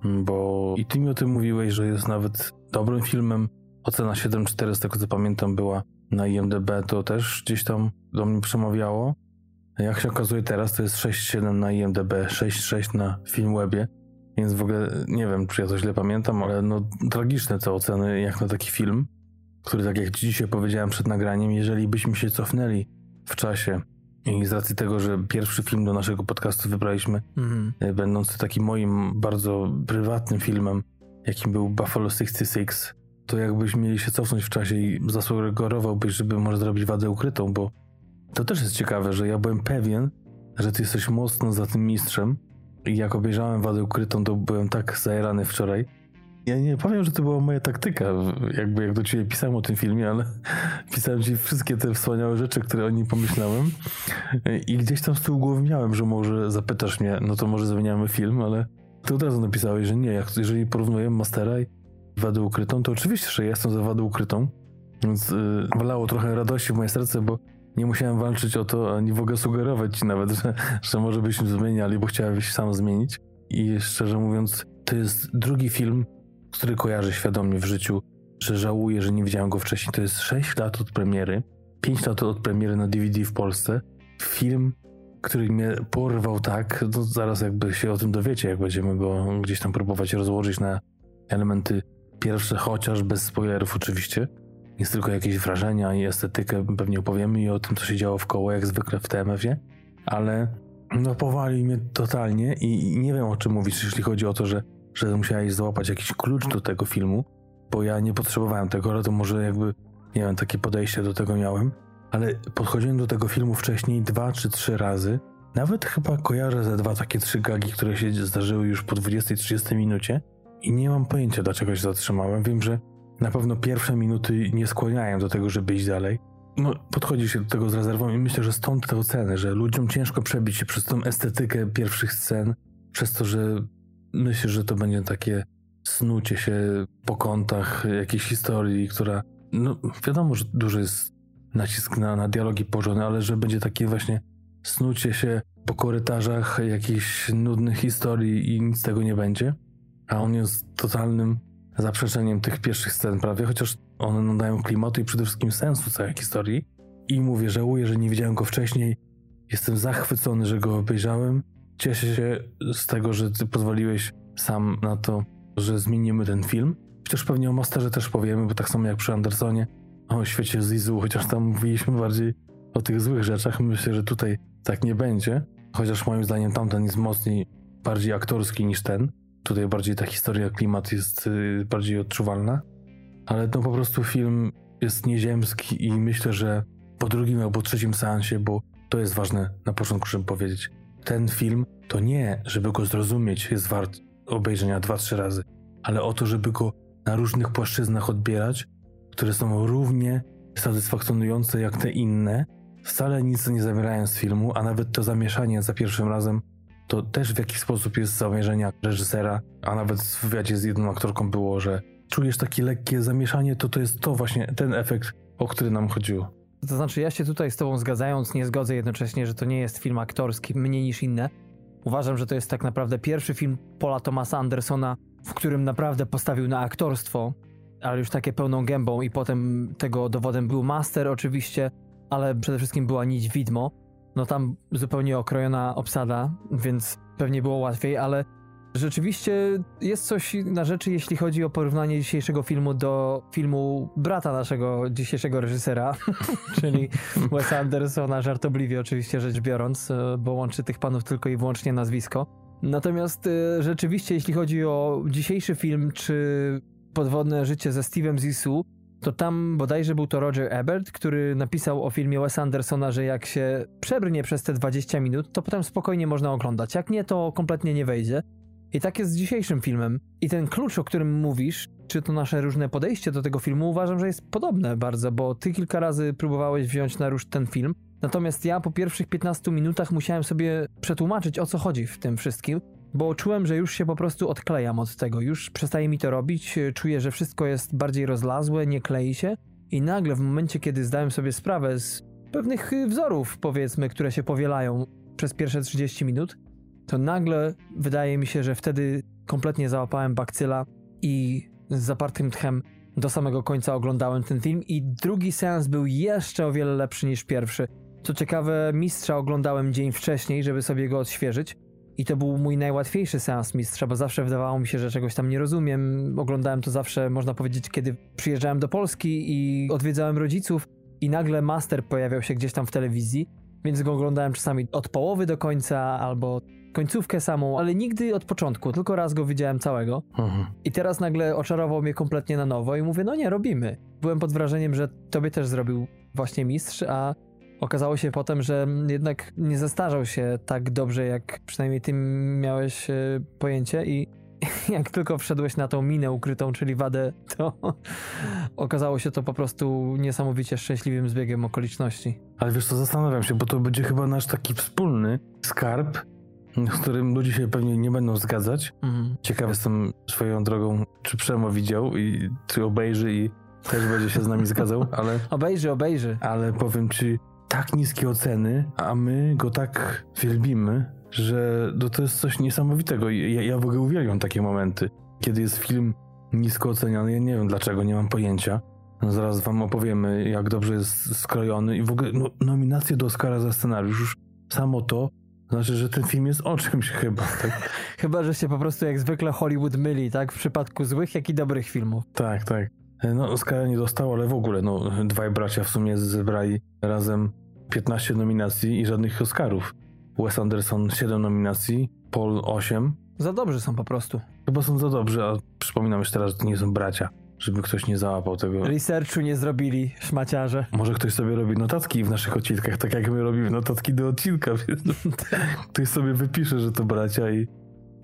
bo i ty mi o tym mówiłeś, że jest nawet dobrym filmem. Ocena 7,4 z tego co pamiętam była na IMDB, to też gdzieś tam do mnie przemawiało. Jak się okazuje teraz, to jest 6,7 na IMDB, 6,6 na Filmwebie. Więc w ogóle nie wiem, czy ja to źle pamiętam, ale no tragiczne te oceny jak na taki film, który tak jak dzisiaj powiedziałem przed nagraniem, jeżeli byśmy się cofnęli w czasie i z racji tego, że pierwszy film do naszego podcastu wybraliśmy, mhm. E, będący takim moim bardzo prywatnym filmem, jakim był Buffalo 66, to jakbyś mieli się cofnąć w czasie i zasugerowałbyś, żeby może zrobić wadę ukrytą, bo to też jest ciekawe, że ja byłem pewien, że ty jesteś mocno za tym mistrzem, jak obejrzałem Wadę Ukrytą, to byłem tak zajerany wczoraj. Ja nie powiem, że to była moja taktyka, jakby jak do ciebie pisałem o tym filmie, ale pisałem ci wszystkie te wspaniałe rzeczy, które o nim pomyślałem i gdzieś tam z tyłu głowy miałem, że może zapytasz mnie, no to może zmieniamy film, ale ty od razu napisałeś, że nie, jak, jeżeli porównujemy Mastera i Wadę Ukrytą, to oczywiście, że jestem za Wadę Ukrytą, więc yy, wlało trochę radości w moje serce, bo nie musiałem walczyć o to, ani w ogóle sugerować ci nawet, że, że może byśmy zmieniali, bo chciałeś sam zmienić. I szczerze mówiąc, to jest drugi film, który kojarzę świadomie w życiu, że żałuję, że nie widziałem go wcześniej. To jest 6 lat od premiery, 5 lat od premiery na DVD w Polsce. Film, który mnie porwał tak, no zaraz jakby się o tym dowiecie, jak będziemy go gdzieś tam próbować rozłożyć na elementy pierwsze, chociaż bez spoilerów oczywiście. Jest tylko jakieś wrażenia i estetykę pewnie opowiemy i o tym, co się działo w koło, jak zwykle w TMF-ie, ale no powali mnie totalnie i nie wiem o czym mówić, jeśli chodzi o to, że, że musiałeś złapać jakiś klucz do tego filmu, bo ja nie potrzebowałem tego, ale to może jakby, nie wiem, takie podejście do tego miałem, ale podchodziłem do tego filmu wcześniej dwa czy trzy razy, nawet chyba kojarzę ze dwa takie trzy gagi, które się zdarzyły już po 20-30 minucie i nie mam pojęcia, dlaczego się zatrzymałem. Wiem, że na pewno pierwsze minuty nie skłaniają do tego, żeby iść dalej. No, podchodzi się do tego z rezerwą i myślę, że stąd te oceny, że ludziom ciężko przebić się przez tą estetykę pierwszych scen, przez to, że myślę, że to będzie takie snucie się po kątach jakiejś historii, która, no wiadomo, że duży jest nacisk na, na dialogi położony, ale że będzie takie właśnie snucie się po korytarzach jakichś nudnych historii i nic z tego nie będzie. A on jest totalnym zaprzeczeniem tych pierwszych scen prawie, chociaż one nadają klimatu i przede wszystkim sensu całej historii. I mówię, żałuję, że nie widziałem go wcześniej. Jestem zachwycony, że go obejrzałem. Cieszę się z tego, że ty pozwoliłeś sam na to, że zmienimy ten film. Chociaż pewnie o Masterze też powiemy, bo tak samo jak przy Andersonie, o świecie Zizu, chociaż tam mówiliśmy bardziej o tych złych rzeczach. Myślę, że tutaj tak nie będzie. Chociaż moim zdaniem tamten jest mocniej, bardziej aktorski niż ten. Tutaj bardziej ta historia, klimat jest y, bardziej odczuwalna. Ale no po prostu film jest nieziemski i myślę, że po drugim albo trzecim seansie, bo to jest ważne na początku, żeby powiedzieć. Ten film to nie, żeby go zrozumieć, jest wart obejrzenia dwa, trzy razy, ale o to, żeby go na różnych płaszczyznach odbierać, które są równie satysfakcjonujące jak te inne, wcale nic nie zawierają z filmu, a nawet to zamieszanie za pierwszym razem to też w jakiś sposób jest zamierzenia reżysera, a nawet w wywiadzie z jedną aktorką było, że czujesz takie lekkie zamieszanie, to to jest to właśnie ten efekt, o który nam chodziło. To znaczy, ja się tutaj z Tobą zgadzając, nie zgodzę jednocześnie, że to nie jest film aktorski, mniej niż inne. Uważam, że to jest tak naprawdę pierwszy film Paula Thomasa Andersona, w którym naprawdę postawił na aktorstwo, ale już takie pełną gębą, i potem tego dowodem był Master, oczywiście, ale przede wszystkim była nić widmo. No tam zupełnie okrojona obsada, więc pewnie było łatwiej, ale rzeczywiście jest coś na rzeczy, jeśli chodzi o porównanie dzisiejszego filmu do filmu brata naszego dzisiejszego reżysera, czyli Wesa Andersona, żartobliwie oczywiście rzecz biorąc, e, bo łączy tych panów tylko i wyłącznie nazwisko. Natomiast e, rzeczywiście, jeśli chodzi o dzisiejszy film, czy Podwodne życie ze Steve'em Zissou, to tam bodajże był to Roger Ebert, który napisał o filmie Wes Andersona, że jak się przebrnie przez te 20 minut, to potem spokojnie można oglądać. Jak nie, to kompletnie nie wejdzie. I tak jest z dzisiejszym filmem. I ten klucz, o którym mówisz, czy to nasze różne podejście do tego filmu, uważam, że jest podobne bardzo, bo ty kilka razy próbowałeś wziąć na róż ten film. Natomiast ja po pierwszych 15 minutach musiałem sobie przetłumaczyć, o co chodzi w tym wszystkim, bo czułem, że już się po prostu odklejam od tego, już przestaje mi to robić, czuję, że wszystko jest bardziej rozlazłe, nie klei się. I nagle w momencie, kiedy zdałem sobie sprawę z pewnych wzorów, powiedzmy, które się powielają przez pierwsze 30 minut, to nagle wydaje mi się, że wtedy kompletnie załapałem bakcyla i z zapartym tchem do samego końca oglądałem ten film. I drugi seans był jeszcze o wiele lepszy niż pierwszy. Co ciekawe, mistrza oglądałem dzień wcześniej, żeby sobie go odświeżyć, i to był mój najłatwiejszy seans mistrza, bo zawsze wydawało mi się, że czegoś tam nie rozumiem. Oglądałem to zawsze, można powiedzieć, kiedy przyjeżdżałem do Polski i odwiedzałem rodziców, i nagle master pojawiał się gdzieś tam w telewizji, więc go oglądałem czasami od połowy do końca albo końcówkę samą, ale nigdy od początku, tylko raz go widziałem całego. Mhm. I teraz nagle oczarował mnie kompletnie na nowo i mówię, no nie, robimy. Byłem pod wrażeniem, że tobie też zrobił właśnie mistrz, a Okazało się potem, że jednak nie zestarzał się tak dobrze, jak przynajmniej ty miałeś e, pojęcie i jak tylko wszedłeś na tą minę ukrytą, czyli wadę, to okazało się to po prostu niesamowicie szczęśliwym zbiegiem okoliczności. Ale wiesz co, zastanawiam się, bo to będzie chyba nasz taki wspólny skarb, z którym ludzie się pewnie nie będą zgadzać. Mhm. Ciekaw jestem swoją drogą, czy Przemo widział i czy obejrzy i też będzie się z nami zgadzał, ale... Obejrzy, obejrzy. Ale powiem ci, tak niskie oceny, a my go tak wielbimy, że no to jest coś niesamowitego. Ja, ja w ogóle uwielbiam takie momenty, kiedy jest film nisko oceniany. Ja nie wiem dlaczego, nie mam pojęcia. No zaraz wam opowiemy, jak dobrze jest skrojony i w ogóle no, nominacje do Oscara za scenariusz. Już samo to znaczy, że ten film jest o czymś chyba, tak? chyba, że się po prostu jak zwykle Hollywood myli, tak? W przypadku złych, jak i dobrych filmów. Tak, tak. No, Oscara nie dostał, ale w ogóle, no, dwaj bracia w sumie zebrali razem 15 nominacji i żadnych Oscarów. Wes Anderson 7 nominacji, Paul 8. Za dobrzy są po prostu. Chyba są za dobrzy, a przypominam jeszcze raz, że to nie są bracia. Żeby ktoś nie załapał tego. Researchu nie zrobili, szmaciarze. Może ktoś sobie robi notatki w naszych odcinkach, tak jak my robimy notatki do odcinka. Więc ktoś sobie wypisze, że to bracia i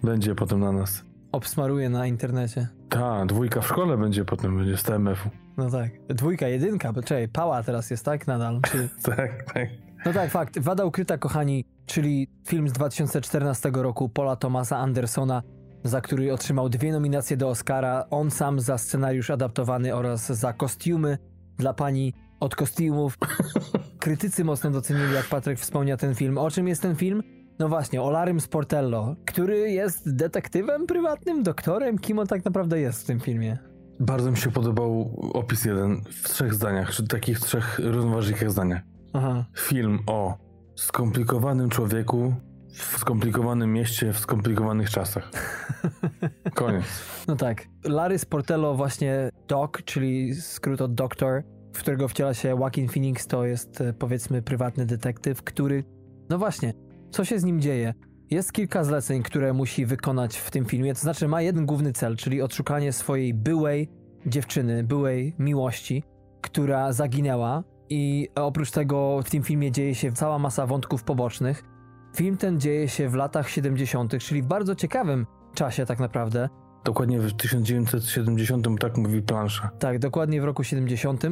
będzie potem na nas. Obsmaruje na internecie. Ta, dwójka w szkole będzie potem, będzie z TMF-u. No tak. Dwójka, jedynka, bo czekaj, pała teraz jest, tak? Nadal. Tak, tak. No tak, fakt. Wada ukryta, kochani, czyli film z 2014 roku Paula Thomasa Andersona. za który otrzymał dwie nominacje do Oscara, on sam za scenariusz adaptowany oraz za kostiumy dla pani od kostiumów. Krytycy mocno docenili, jak Patryk wspomniał ten film. O czym jest ten film? No właśnie, o Larym Sportello, który jest detektywem prywatnym, doktorem. Kim on tak naprawdę jest w tym filmie? Bardzo mi się podobał opis jeden w trzech zdaniach, czy takich trzech równoważnikach zdaniach. Aha. Film o skomplikowanym człowieku w skomplikowanym mieście, w skomplikowanych czasach. Koniec. No tak. Larry Sportello właśnie Doc, czyli skrót od Doctor, w którego wciela się Joaquin Phoenix, to jest e, powiedzmy prywatny detektyw, który, no właśnie, co się z nim dzieje? Jest kilka zleceń, które musi wykonać w tym filmie, to znaczy ma jeden główny cel, czyli odszukanie swojej byłej dziewczyny, byłej miłości, która zaginęła i oprócz tego w tym filmie dzieje się cała masa wątków pobocznych. Film ten dzieje się w latach 70., czyli w bardzo ciekawym czasie tak naprawdę. Dokładnie w 1970, tak mówi plansza. Tak, dokładnie w roku 70.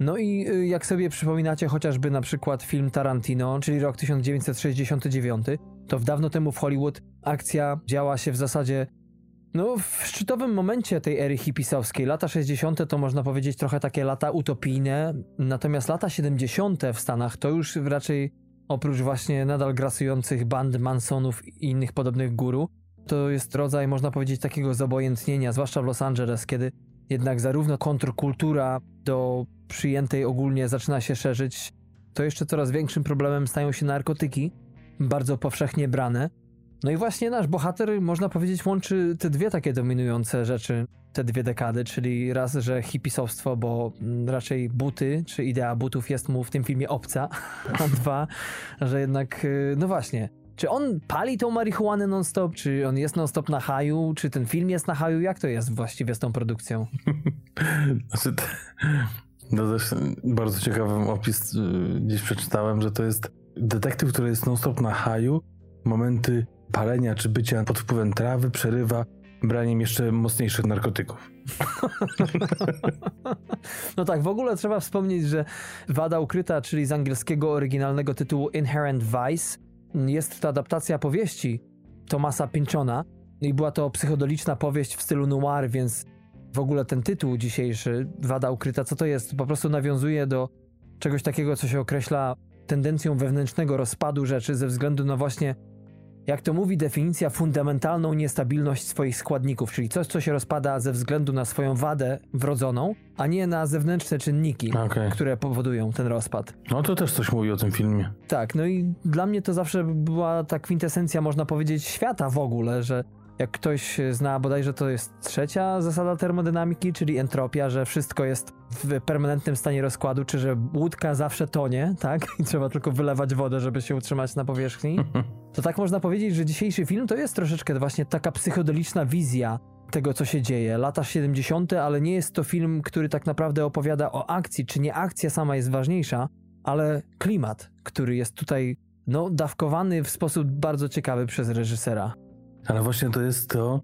No i y, jak sobie przypominacie chociażby na przykład film Tarantino, czyli rok 1969, to w dawno temu w Hollywood akcja działa się w zasadzie no, w szczytowym momencie tej ery hipisowskiej. Lata 60. to można powiedzieć trochę takie lata utopijne, natomiast lata 70. w Stanach to już raczej oprócz właśnie nadal grasujących band Mansonów i innych podobnych guru, to jest rodzaj, można powiedzieć, takiego zobojętnienia, zwłaszcza w Los Angeles, kiedy jednak zarówno kontrkultura do przyjętej ogólnie zaczyna się szerzyć, to jeszcze coraz większym problemem stają się narkotyki, bardzo powszechnie brane. No i właśnie nasz bohater, można powiedzieć, łączy te dwie takie dominujące rzeczy, te dwie dekady, czyli raz, że hipisowstwo, bo raczej buty, czy idea butów jest mu w tym filmie obca, a dwa, że jednak, y, no właśnie, czy on pali tą marihuanę non-stop, czy on jest non-stop na haju, czy ten film jest na haju, jak to jest właściwie z tą produkcją? znaczy, no też bardzo ciekawy opis y, gdzieś przeczytałem, że to jest detektyw, który jest non-stop na haju, momenty palenia czy bycia pod wpływem trawy przerywa braniem jeszcze mocniejszych narkotyków. No tak, w ogóle trzeba wspomnieć, że Wada Ukryta, czyli z angielskiego oryginalnego tytułu Inherent Vice, jest to adaptacja powieści Tomasa Pinchona i była to psychodoliczna powieść w stylu noir, więc w ogóle ten tytuł dzisiejszy, Wada Ukryta, co to jest? Po prostu nawiązuje do czegoś takiego, co się określa tendencją wewnętrznego rozpadu rzeczy ze względu na właśnie jak to mówi definicja, fundamentalną niestabilność swoich składników, czyli coś, co się rozpada ze względu na swoją wadę wrodzoną, a nie na zewnętrzne czynniki, okay. które powodują ten rozpad. No to też coś mówi o tym filmie. Tak, no i dla mnie to zawsze była ta kwintesencja, można powiedzieć, świata w ogóle, że jak ktoś zna bodajże to jest trzecia zasada termodynamiki, czyli entropia, że wszystko jest w permanentnym stanie rozkładu, czy że łódka zawsze tonie, tak? I trzeba tylko wylewać wodę, żeby się utrzymać na powierzchni. To tak można powiedzieć, że dzisiejszy film to jest troszeczkę właśnie taka psychodeliczna wizja tego, co się dzieje. Lata 70., ale nie jest to film, który tak naprawdę opowiada o akcji, czy nie akcja sama jest ważniejsza, ale klimat, który jest tutaj no, dawkowany w sposób bardzo ciekawy przez reżysera. Ale właśnie to jest to,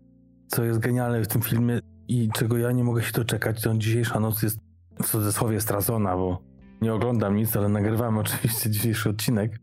co jest genialne w tym filmie i czego ja nie mogę się doczekać. To dzisiejsza noc jest w cudzysłowie stracona, bo nie oglądam nic, ale nagrywamy oczywiście dzisiejszy odcinek.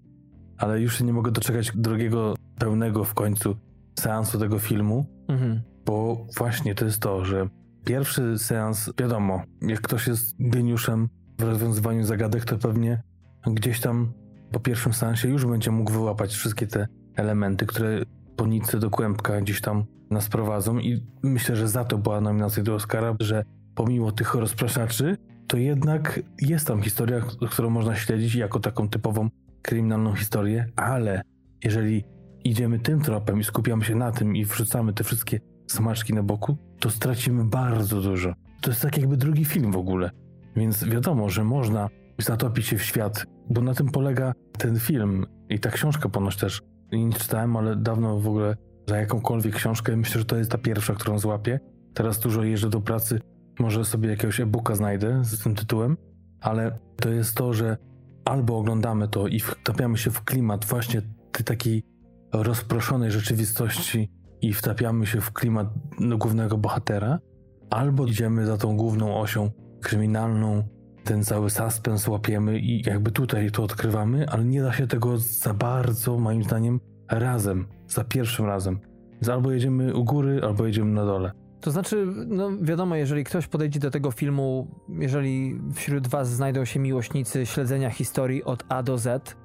Ale już się nie mogę doczekać drugiego, pełnego w końcu seansu tego filmu, mhm. bo właśnie to jest to, że pierwszy seans, wiadomo, jak ktoś jest geniuszem w rozwiązywaniu zagadek, to pewnie gdzieś tam po pierwszym seansie już będzie mógł wyłapać wszystkie te elementy, które po nitce do kłębka gdzieś tam nas prowadzą i myślę, że za to była nominacja do Oscara, że pomimo tych rozpraszaczy, to jednak jest tam historia, którą można śledzić jako taką typową kryminalną historię, ale jeżeli idziemy tym tropem i skupiamy się na tym i wrzucamy te wszystkie smaczki na boku, to stracimy bardzo dużo. To jest tak jakby drugi film w ogóle. Więc wiadomo, że można zatopić się w świat, bo na tym polega ten film i ta książka ponoć też nie czytałem, ale dawno w ogóle za jakąkolwiek książkę. Myślę, że to jest ta pierwsza, którą złapię. Teraz dużo jeżdżę do pracy, może sobie jakiegoś e-booka znajdę z tym tytułem, ale to jest to, że albo oglądamy to i wtapiamy się w klimat właśnie tej takiej rozproszonej rzeczywistości i wtapiamy się w klimat głównego bohatera, albo idziemy za tą główną osią kryminalną, ten cały suspens łapiemy i jakby tutaj to odkrywamy, ale nie da się tego za bardzo, moim zdaniem, razem, za pierwszym razem. Więc albo jedziemy u góry, albo jedziemy na dole. To znaczy, no wiadomo, jeżeli ktoś podejdzie do tego filmu, jeżeli wśród was znajdą się miłośnicy śledzenia historii od A do Z,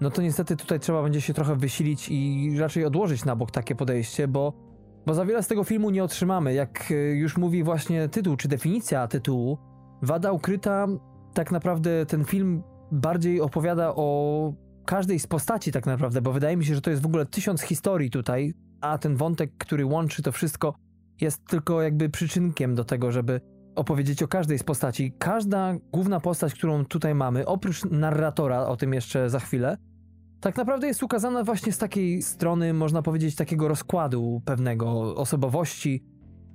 no to niestety tutaj trzeba będzie się trochę wysilić i raczej odłożyć na bok takie podejście, bo, bo za wiele z tego filmu nie otrzymamy. Jak e, już mówi właśnie tytuł, czy definicja tytułu, Wada Ukryta, tak naprawdę ten film bardziej opowiada o każdej z postaci tak naprawdę, bo wydaje mi się, że to jest w ogóle tysiąc historii tutaj, a ten wątek, który łączy to wszystko, jest tylko jakby przyczynkiem do tego, żeby opowiedzieć o każdej z postaci. Każda główna postać, którą tutaj mamy, oprócz narratora, o tym jeszcze za chwilę, tak naprawdę jest ukazana właśnie z takiej strony, można powiedzieć, takiego rozkładu pewnego osobowości.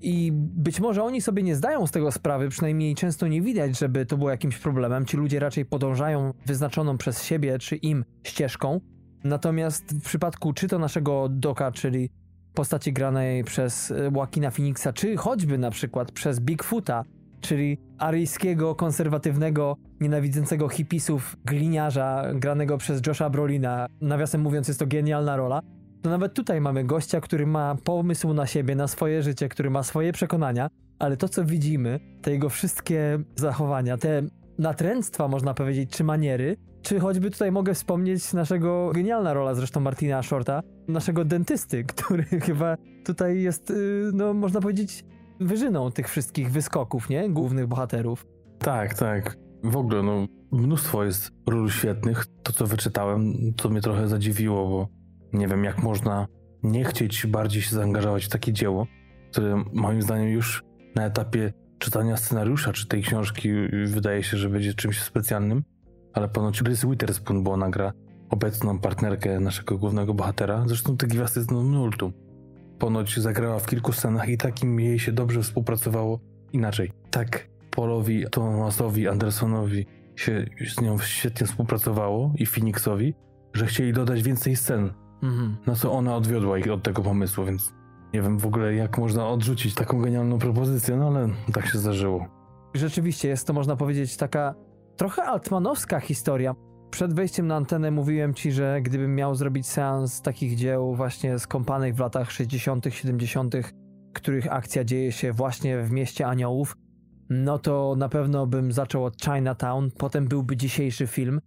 I być może oni sobie nie zdają z tego sprawy, przynajmniej często nie widać, żeby to było jakimś problemem. Ci ludzie raczej podążają wyznaczoną przez siebie czy im ścieżką. Natomiast w przypadku czy to naszego Doka, czyli postaci granej przez e, Joaquina Phoenixa, czy choćby na przykład przez Bigfoota, czyli aryjskiego, konserwatywnego, nienawidzącego hipisów gliniarza granego przez Josha Brolina. Nawiasem mówiąc, jest to genialna rola. To nawet tutaj mamy gościa, który ma pomysł na siebie, na swoje życie, który ma swoje przekonania, ale to, co widzimy, te jego wszystkie zachowania, te natręctwa, można powiedzieć, czy maniery, czy choćby tutaj mogę wspomnieć naszego, genialna rola zresztą Martina Shorta, naszego dentysty, który chyba tutaj jest, y, no można powiedzieć, wyżyną tych wszystkich wyskoków, nie? Głównych bohaterów. Tak, tak. W ogóle, no, mnóstwo jest ról świetnych. To, co wyczytałem, to mnie trochę zadziwiło, bo nie wiem, jak można nie chcieć bardziej się zaangażować w takie dzieło, które moim zdaniem już na etapie czytania scenariusza czy tej książki wydaje się, że będzie czymś specjalnym, ale ponoć Reese Witherspoon, bo ona gra obecną partnerkę naszego głównego bohatera. Zresztą tych gwiazd jest no multum. Ponoć zagrała w kilku scenach i takim jej się dobrze współpracowało inaczej. Tak Paulowi Thomasowi Andersonowi się z nią świetnie współpracowało i Phoenixowi, że chcieli dodać więcej scen. Mhm. No co ona odwiodła ich od tego pomysłu, więc nie wiem w ogóle jak można odrzucić taką genialną propozycję, no ale tak się zdarzyło. Rzeczywiście jest to można powiedzieć taka trochę altmanowska historia. Przed wejściem na antenę mówiłem ci, że gdybym miał zrobić seans takich dzieł właśnie skąpanych w latach 60., 70., których akcja dzieje się właśnie w mieście aniołów, no to na pewno bym zaczął od Chinatown, potem byłby dzisiejszy film,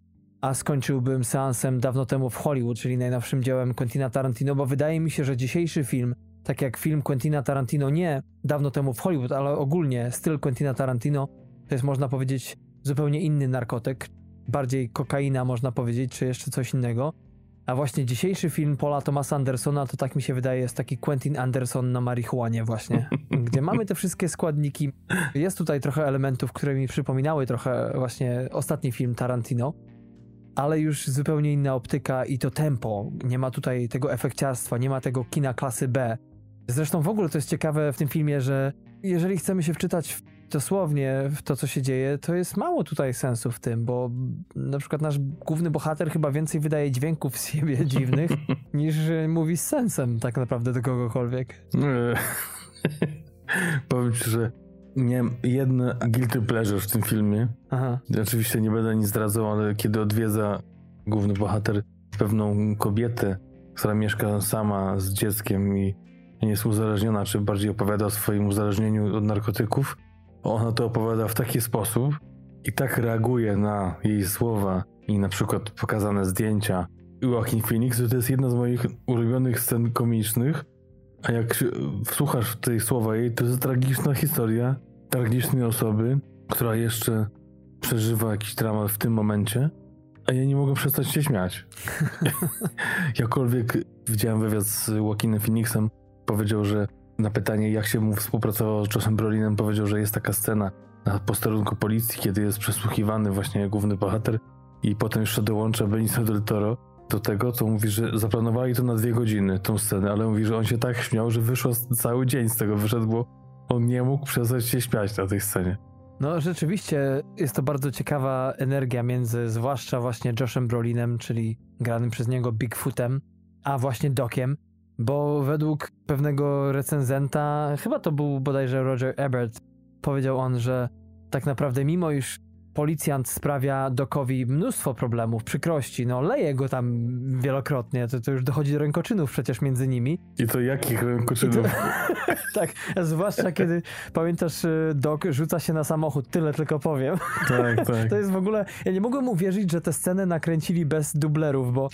a skończyłbym seansem dawno temu w Hollywood, czyli najnowszym dziełem Quentina Tarantino, bo wydaje mi się, że dzisiejszy film, tak jak film Quentina Tarantino, nie dawno temu w Hollywood, ale ogólnie styl Quentina Tarantino, to jest można powiedzieć zupełnie inny narkotyk, bardziej kokaina można powiedzieć, czy jeszcze coś innego. A właśnie dzisiejszy film Paula Thomasa Andersona to tak mi się wydaje jest taki Quentin Anderson na marihuanie właśnie, gdzie mamy te wszystkie składniki. Jest tutaj trochę elementów, które mi przypominały trochę właśnie ostatni film Tarantino, ale już zupełnie inna optyka i to tempo. Nie ma tutaj tego efekciarstwa, nie ma tego kina klasy B. Zresztą w ogóle to jest ciekawe w tym filmie, że jeżeli chcemy się wczytać w dosłownie w to, co się dzieje, to jest mało tutaj sensu w tym, bo na przykład nasz główny bohater chyba więcej wydaje dźwięków z siebie dziwnych, niż mówi z sensem tak naprawdę do kogokolwiek. Powiem ci, że miałem jedno guilty pleasure w tym filmie. Aha. Oczywiście nie będę nic zdradzał, ale kiedy odwiedza główny bohater pewną kobietę, która mieszka sama z dzieckiem i nie jest uzależniona, czy bardziej opowiada o swoim uzależnieniu od narkotyków, ona to opowiada w taki sposób i tak reaguje na jej słowa i na przykład pokazane zdjęcia Joaquin Phoenix, że to jest jedna z moich ulubionych scen komicznych, a jak się wsłuchasz tej słowa jej, to jest tragiczna historia tragicznej osoby, która jeszcze przeżywa jakiś dramat w tym momencie, a ja nie mogę przestać się śmiać. Jakkolwiek widziałem wywiad z Joaquinem Phoenixem, powiedział, że na pytanie, jak się mu współpracowało z Joshem Brolinem, powiedział, że jest taka scena na posterunku policji, kiedy jest przesłuchiwany właśnie główny bohater i potem jeszcze dołącza Benicio del Toro do tego, to mówi, że zaplanowali to na dwie godziny, tą scenę, ale mówi, że on się tak śmiał, że wyszło cały dzień z tego wyszedł, bo on nie mógł przestać się śmiać na tej scenie. No rzeczywiście jest to bardzo ciekawa energia między zwłaszcza właśnie Joshem Brolinem, czyli granym przez niego Bigfootem, a właśnie Dokiem, bo według pewnego recenzenta, chyba to był bodajże Roger Ebert, powiedział on, że tak naprawdę mimo iż policjant sprawia Dokowi mnóstwo problemów, przykrości, no leje go tam wielokrotnie, to, to już dochodzi do rękoczynów przecież między nimi. I to jakich rękoczynów? To, tak, zwłaszcza kiedy, pamiętasz, y, Dok rzuca się na samochód, tyle tylko powiem. Tak, tak. To jest w ogóle, ja nie mogłem uwierzyć, że tę scenę nakręcili bez dublerów, bo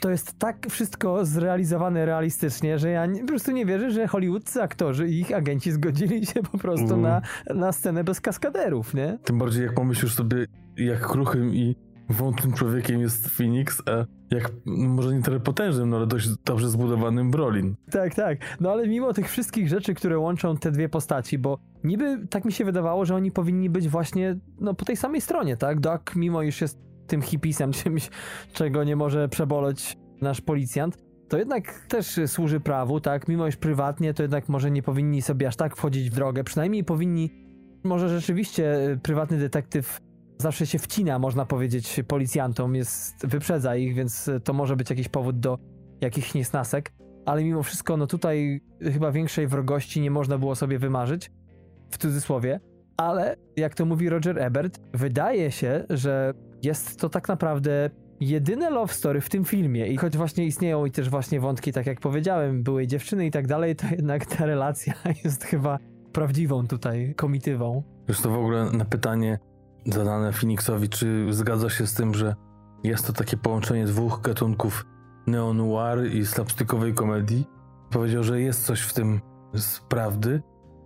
to jest tak wszystko zrealizowane realistycznie, że ja nie, po prostu nie wierzę, że hollywoodscy aktorzy i ich agenci zgodzili się po prostu mm. na, na scenę bez kaskaderów, nie? Tym bardziej jak pomyślisz sobie, jak kruchym i wątłym człowiekiem jest Phoenix, a jak no może nie tyle potężnym, no ale dość dobrze zbudowanym Brolin. Tak, tak. No ale mimo tych wszystkich rzeczy, które łączą te dwie postaci, bo niby tak mi się wydawało, że oni powinni być właśnie no, po tej samej stronie, tak? Doc, mimo iż jest tym hipisem, czymś, czego nie może przeboleć nasz policjant, to jednak też służy prawu, tak? Mimo iż prywatnie, to jednak może nie powinni sobie aż tak wchodzić w drogę. Przynajmniej powinni, może rzeczywiście prywatny detektyw zawsze się wcina, można powiedzieć, policjantom, jest, wyprzedza ich, więc to może być jakiś powód do jakichś niesnasek. Ale mimo wszystko, no tutaj chyba większej wrogości nie można było sobie wymarzyć, w cudzysłowie. Ale, jak to mówi Roger Ebert, wydaje się, że jest to tak naprawdę jedyne love story w tym filmie. I choć właśnie istnieją i też właśnie wątki, tak jak powiedziałem, były dziewczyny i tak dalej, to jednak ta relacja jest chyba prawdziwą tutaj komitywą. Wiesz to w ogóle na pytanie zadane Phoenixowi, czy zgadza się z tym, że jest to takie połączenie dwóch gatunków neo-noir i slapstickowej komedii, powiedział, że jest coś w tym z prawdy,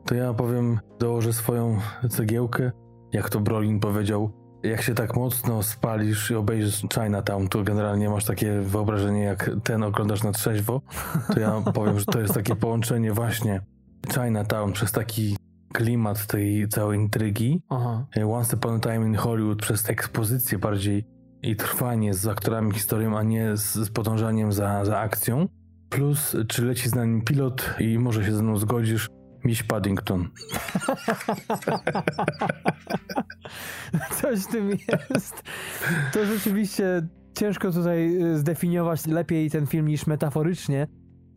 to ja powiem, dołożę swoją cegiełkę, jak to Brolin powiedział, jak się tak mocno spalisz i obejrzysz Chinatown, to generalnie masz takie wyobrażenie, jak ten oglądasz na trzeźwo, to ja powiem, że to jest takie połączenie właśnie Chinatown przez taki klimat tej całej intrygi. Aha. Once Upon a Time in Hollywood przez ekspozycję bardziej i trwanie z aktorami historią, a nie z, z podążaniem za, za akcją. Plus, czy leci z nami pilot i może się ze mną zgodzisz, Miś Paddington. Coś tym jest. To rzeczywiście ciężko tutaj y, zdefiniować lepiej ten film niż metaforycznie.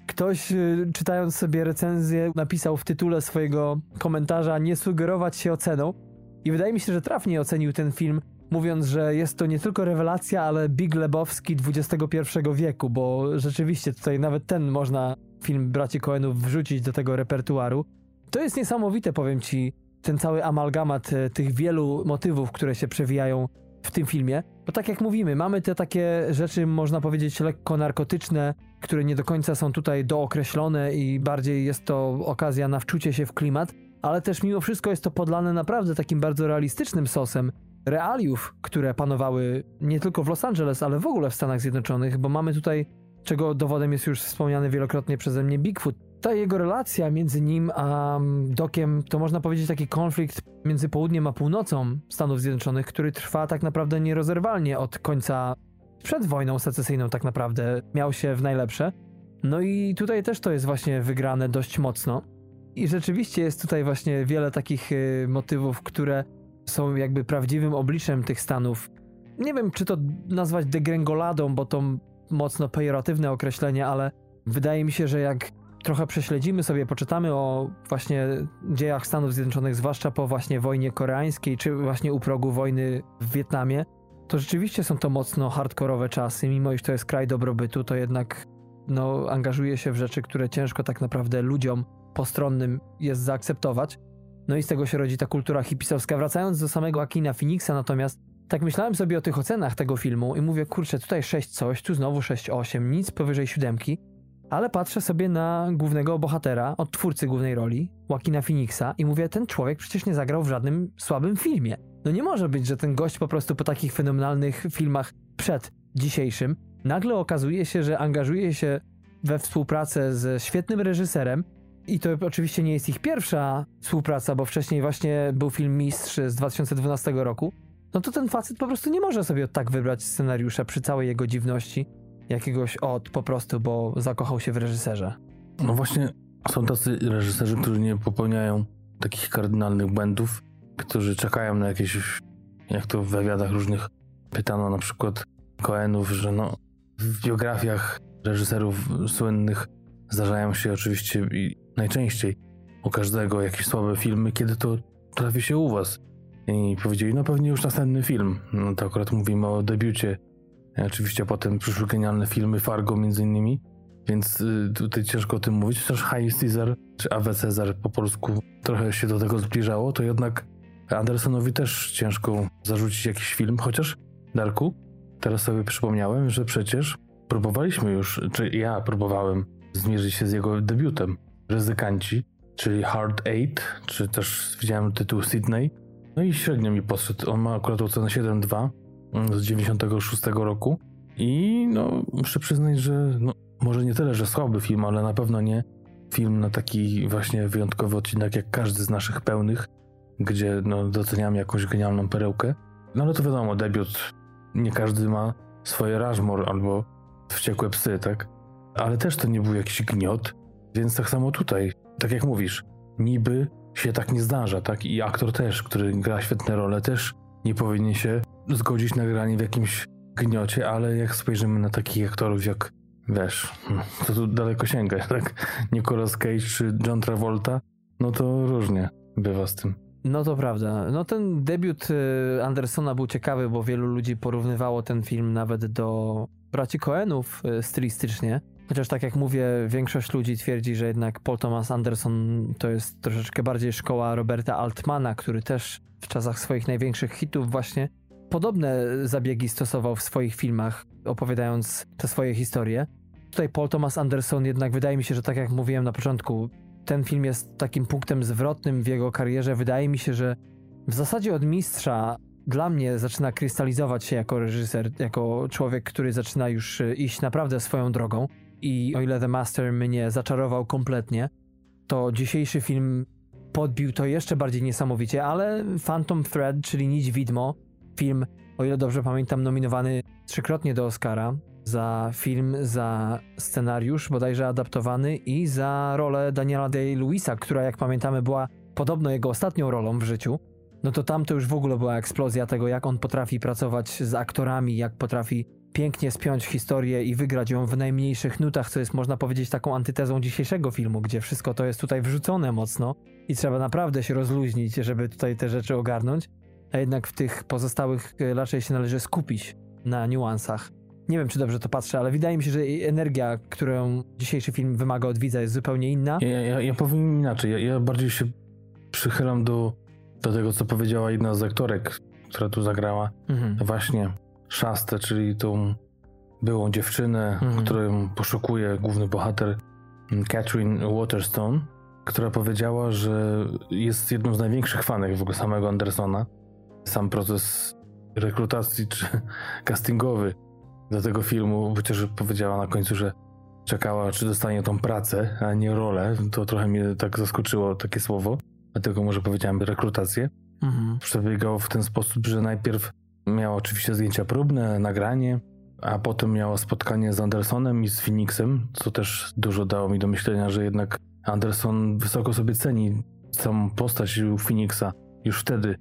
Ktoś y, czytając sobie recenzję napisał w tytule swojego komentarza nie sugerować się oceną i wydaje mi się, że trafnie ocenił ten film mówiąc, że jest to nie tylko rewelacja, ale Big Lebowski XXI wieku, bo rzeczywiście tutaj nawet ten można film braci Coenów wrzucić do tego repertuaru. To jest niesamowite, powiem ci, ten cały amalgamat e, tych wielu motywów, które się przewijają w tym filmie. Bo tak jak mówimy, mamy te takie rzeczy, można powiedzieć, lekko narkotyczne, które nie do końca są tutaj dookreślone i bardziej jest to okazja na wczucie się w klimat, ale też mimo wszystko jest to podlane naprawdę takim bardzo realistycznym sosem realiów, które panowały nie tylko w Los Angeles, ale w ogóle w Stanach Zjednoczonych, bo mamy tutaj, czego dowodem jest już wspomniany wielokrotnie przeze mnie Bigfoot, ta jego relacja między nim a mm, Dokiem to można powiedzieć taki konflikt między południem a północą Stanów Zjednoczonych, który trwa tak naprawdę nierozerwalnie od końca przed wojną secesyjną tak naprawdę miał się w najlepsze. No i tutaj też to jest właśnie wygrane dość mocno. I rzeczywiście jest tutaj właśnie wiele takich y, motywów, które są jakby prawdziwym obliczem tych Stanów. Nie wiem, czy to nazwać degrengoladą, bo to mocno pejoratywne określenie, ale wydaje mi się, że jak trochę prześledzimy sobie, poczytamy o właśnie dziejach Stanów Zjednoczonych, zwłaszcza po właśnie wojnie koreańskiej, czy właśnie u progu wojny w Wietnamie, to rzeczywiście są to mocno hardkorowe czasy, mimo iż to jest kraj dobrobytu, to jednak no, angażuje się w rzeczy, które ciężko tak naprawdę ludziom postronnym jest zaakceptować. No i z tego się rodzi ta kultura hipisowska. Wracając do samego Akina Phoenixa natomiast, tak myślałem sobie o tych ocenach tego filmu i mówię, kurczę, tutaj 6 coś, tu znowu 6-8, nic powyżej siódemki ale patrzę sobie na głównego bohatera, od twórcy głównej roli, Joaquina Phoenixa i mówię, ten człowiek przecież nie zagrał w żadnym słabym filmie. No nie może być, że ten gość po prostu po takich fenomenalnych filmach przed dzisiejszym nagle okazuje się, że angażuje się we współpracę ze świetnym reżyserem i to oczywiście nie jest ich pierwsza współpraca, bo wcześniej właśnie był film Mistrz z 2012 roku. No to ten facet po prostu nie może sobie tak wybrać scenariusza przy całej jego dziwności jakiegoś od po prostu, bo zakochał się w reżyserze. No właśnie, są tacy reżyserzy, którzy nie popełniają takich kardynalnych błędów, którzy czekają na jakieś, jak to w wywiadach różnych pytano na przykład Coenów, że no w biografiach reżyserów słynnych zdarzają się oczywiście i najczęściej u każdego jakieś słabe filmy, kiedy to trafi się u was. I powiedzieli, no pewnie już następny film. No to akurat mówimy o debiucie. Oczywiście potem przyszły genialne filmy, Fargo między innymi, więc y, tutaj ciężko o tym mówić. Chociaż High Caesar czy Ave Cezar po polsku trochę się do tego zbliżało, to jednak Andersonowi też ciężko zarzucić jakiś film, chociaż Darku, teraz sobie przypomniałem, że przecież próbowaliśmy już, czy ja próbowałem zmierzyć się z jego debiutem. Ryzykanci, czyli Hard Eight, czy też widziałem tytuł Sydney. No i średnio mi podszedł. On ma akurat ocenę 7.2 mm, z 96 roku. I no, muszę przyznać, że no, może nie tyle, że słaby film, ale na pewno nie film na taki właśnie wyjątkowy odcinek, jak każdy z naszych pełnych, gdzie no, doceniamy jakąś genialną perełkę. No ale to wiadomo, debiut, nie każdy ma swoje Rushmore albo wściekłe psy, tak? Ale też to nie był jakiś gniot, więc tak samo tutaj, tak jak mówisz, niby się tak nie zdarza, tak? I aktor też, który gra świetne role, też nie powinien się zgodzić na granie w jakimś gniocie, ale jak spojrzymy na takich aktorów jak, wiesz, hmm, to tu daleko sięga, tak? Nicolas Cage czy John Travolta, no to różnie bywa z tym. No to prawda. No ten debiut y, Andersona był ciekawy, bo wielu ludzi porównywało ten film nawet do braci Coenów y, stylistycznie. Chociaż tak jak mówię, większość ludzi twierdzi, że jednak Paul Thomas Anderson to jest troszeczkę bardziej szkoła Roberta Altmana, który też w czasach swoich największych hitów właśnie podobne zabiegi stosował w swoich filmach, opowiadając te swoje historie. Tutaj Paul Thomas Anderson jednak wydaje mi się, że tak jak mówiłem na początku, ten film jest takim punktem zwrotnym w jego karierze. Wydaje mi się, że w zasadzie od mistrza dla mnie zaczyna krystalizować się jako reżyser, jako człowiek, który zaczyna już e, iść naprawdę swoją drogą. I o ile The Master mnie zaczarował kompletnie, to dzisiejszy film podbił to jeszcze bardziej niesamowicie, ale Phantom Thread, czyli Nić Widmo, film, o ile dobrze pamiętam, nominowany trzykrotnie do Oscara za film, za scenariusz bodajże adaptowany i za rolę Daniela Day-Lewisa, która jak pamiętamy była podobno jego ostatnią rolą w życiu, no to tam to już w ogóle była eksplozja tego, jak on potrafi pracować z aktorami, jak potrafi pięknie spiąć historię i wygrać ją w najmniejszych nutach, co jest można powiedzieć taką antytezą dzisiejszego filmu, gdzie wszystko to jest tutaj wrzucone mocno i trzeba naprawdę się rozluźnić, żeby tutaj te rzeczy ogarnąć, a jednak w tych pozostałych e, raczej się należy skupić na niuansach. Nie wiem, czy dobrze to patrzę, ale wydaje mi się, że energia, którą dzisiejszy film wymaga od widza, jest zupełnie inna. Ja, ja, ja powiem inaczej. Ja, ja, bardziej się przychylam do, do tego, co powiedziała jedna z aktorek, która tu zagrała. Mhm. Właśnie Szastę, czyli tą byłą dziewczynę, mhm. którą poszukuje główny bohater Catherine Waterstone, która powiedziała, że jest jedną z największych fanek w ogóle samego Andersona. Sam proces rekrutacji czy castingowy do tego filmu, chociaż powiedziała na końcu, że czekała, czy dostanie tą pracę, a nie rolę. To trochę mnie tak zaskoczyło takie słowo, dlatego może powiedziałem rekrutację. Mhm. Przebiegało w ten sposób, że najpierw miała oczywiście zdjęcia próbne, nagranie, a potem miała spotkanie z Andersonem i z Phoenixem, co też dużo dało mi do myślenia, że jednak Anderson wysoko sobie ceni samą postać Phoenixa już wtedy,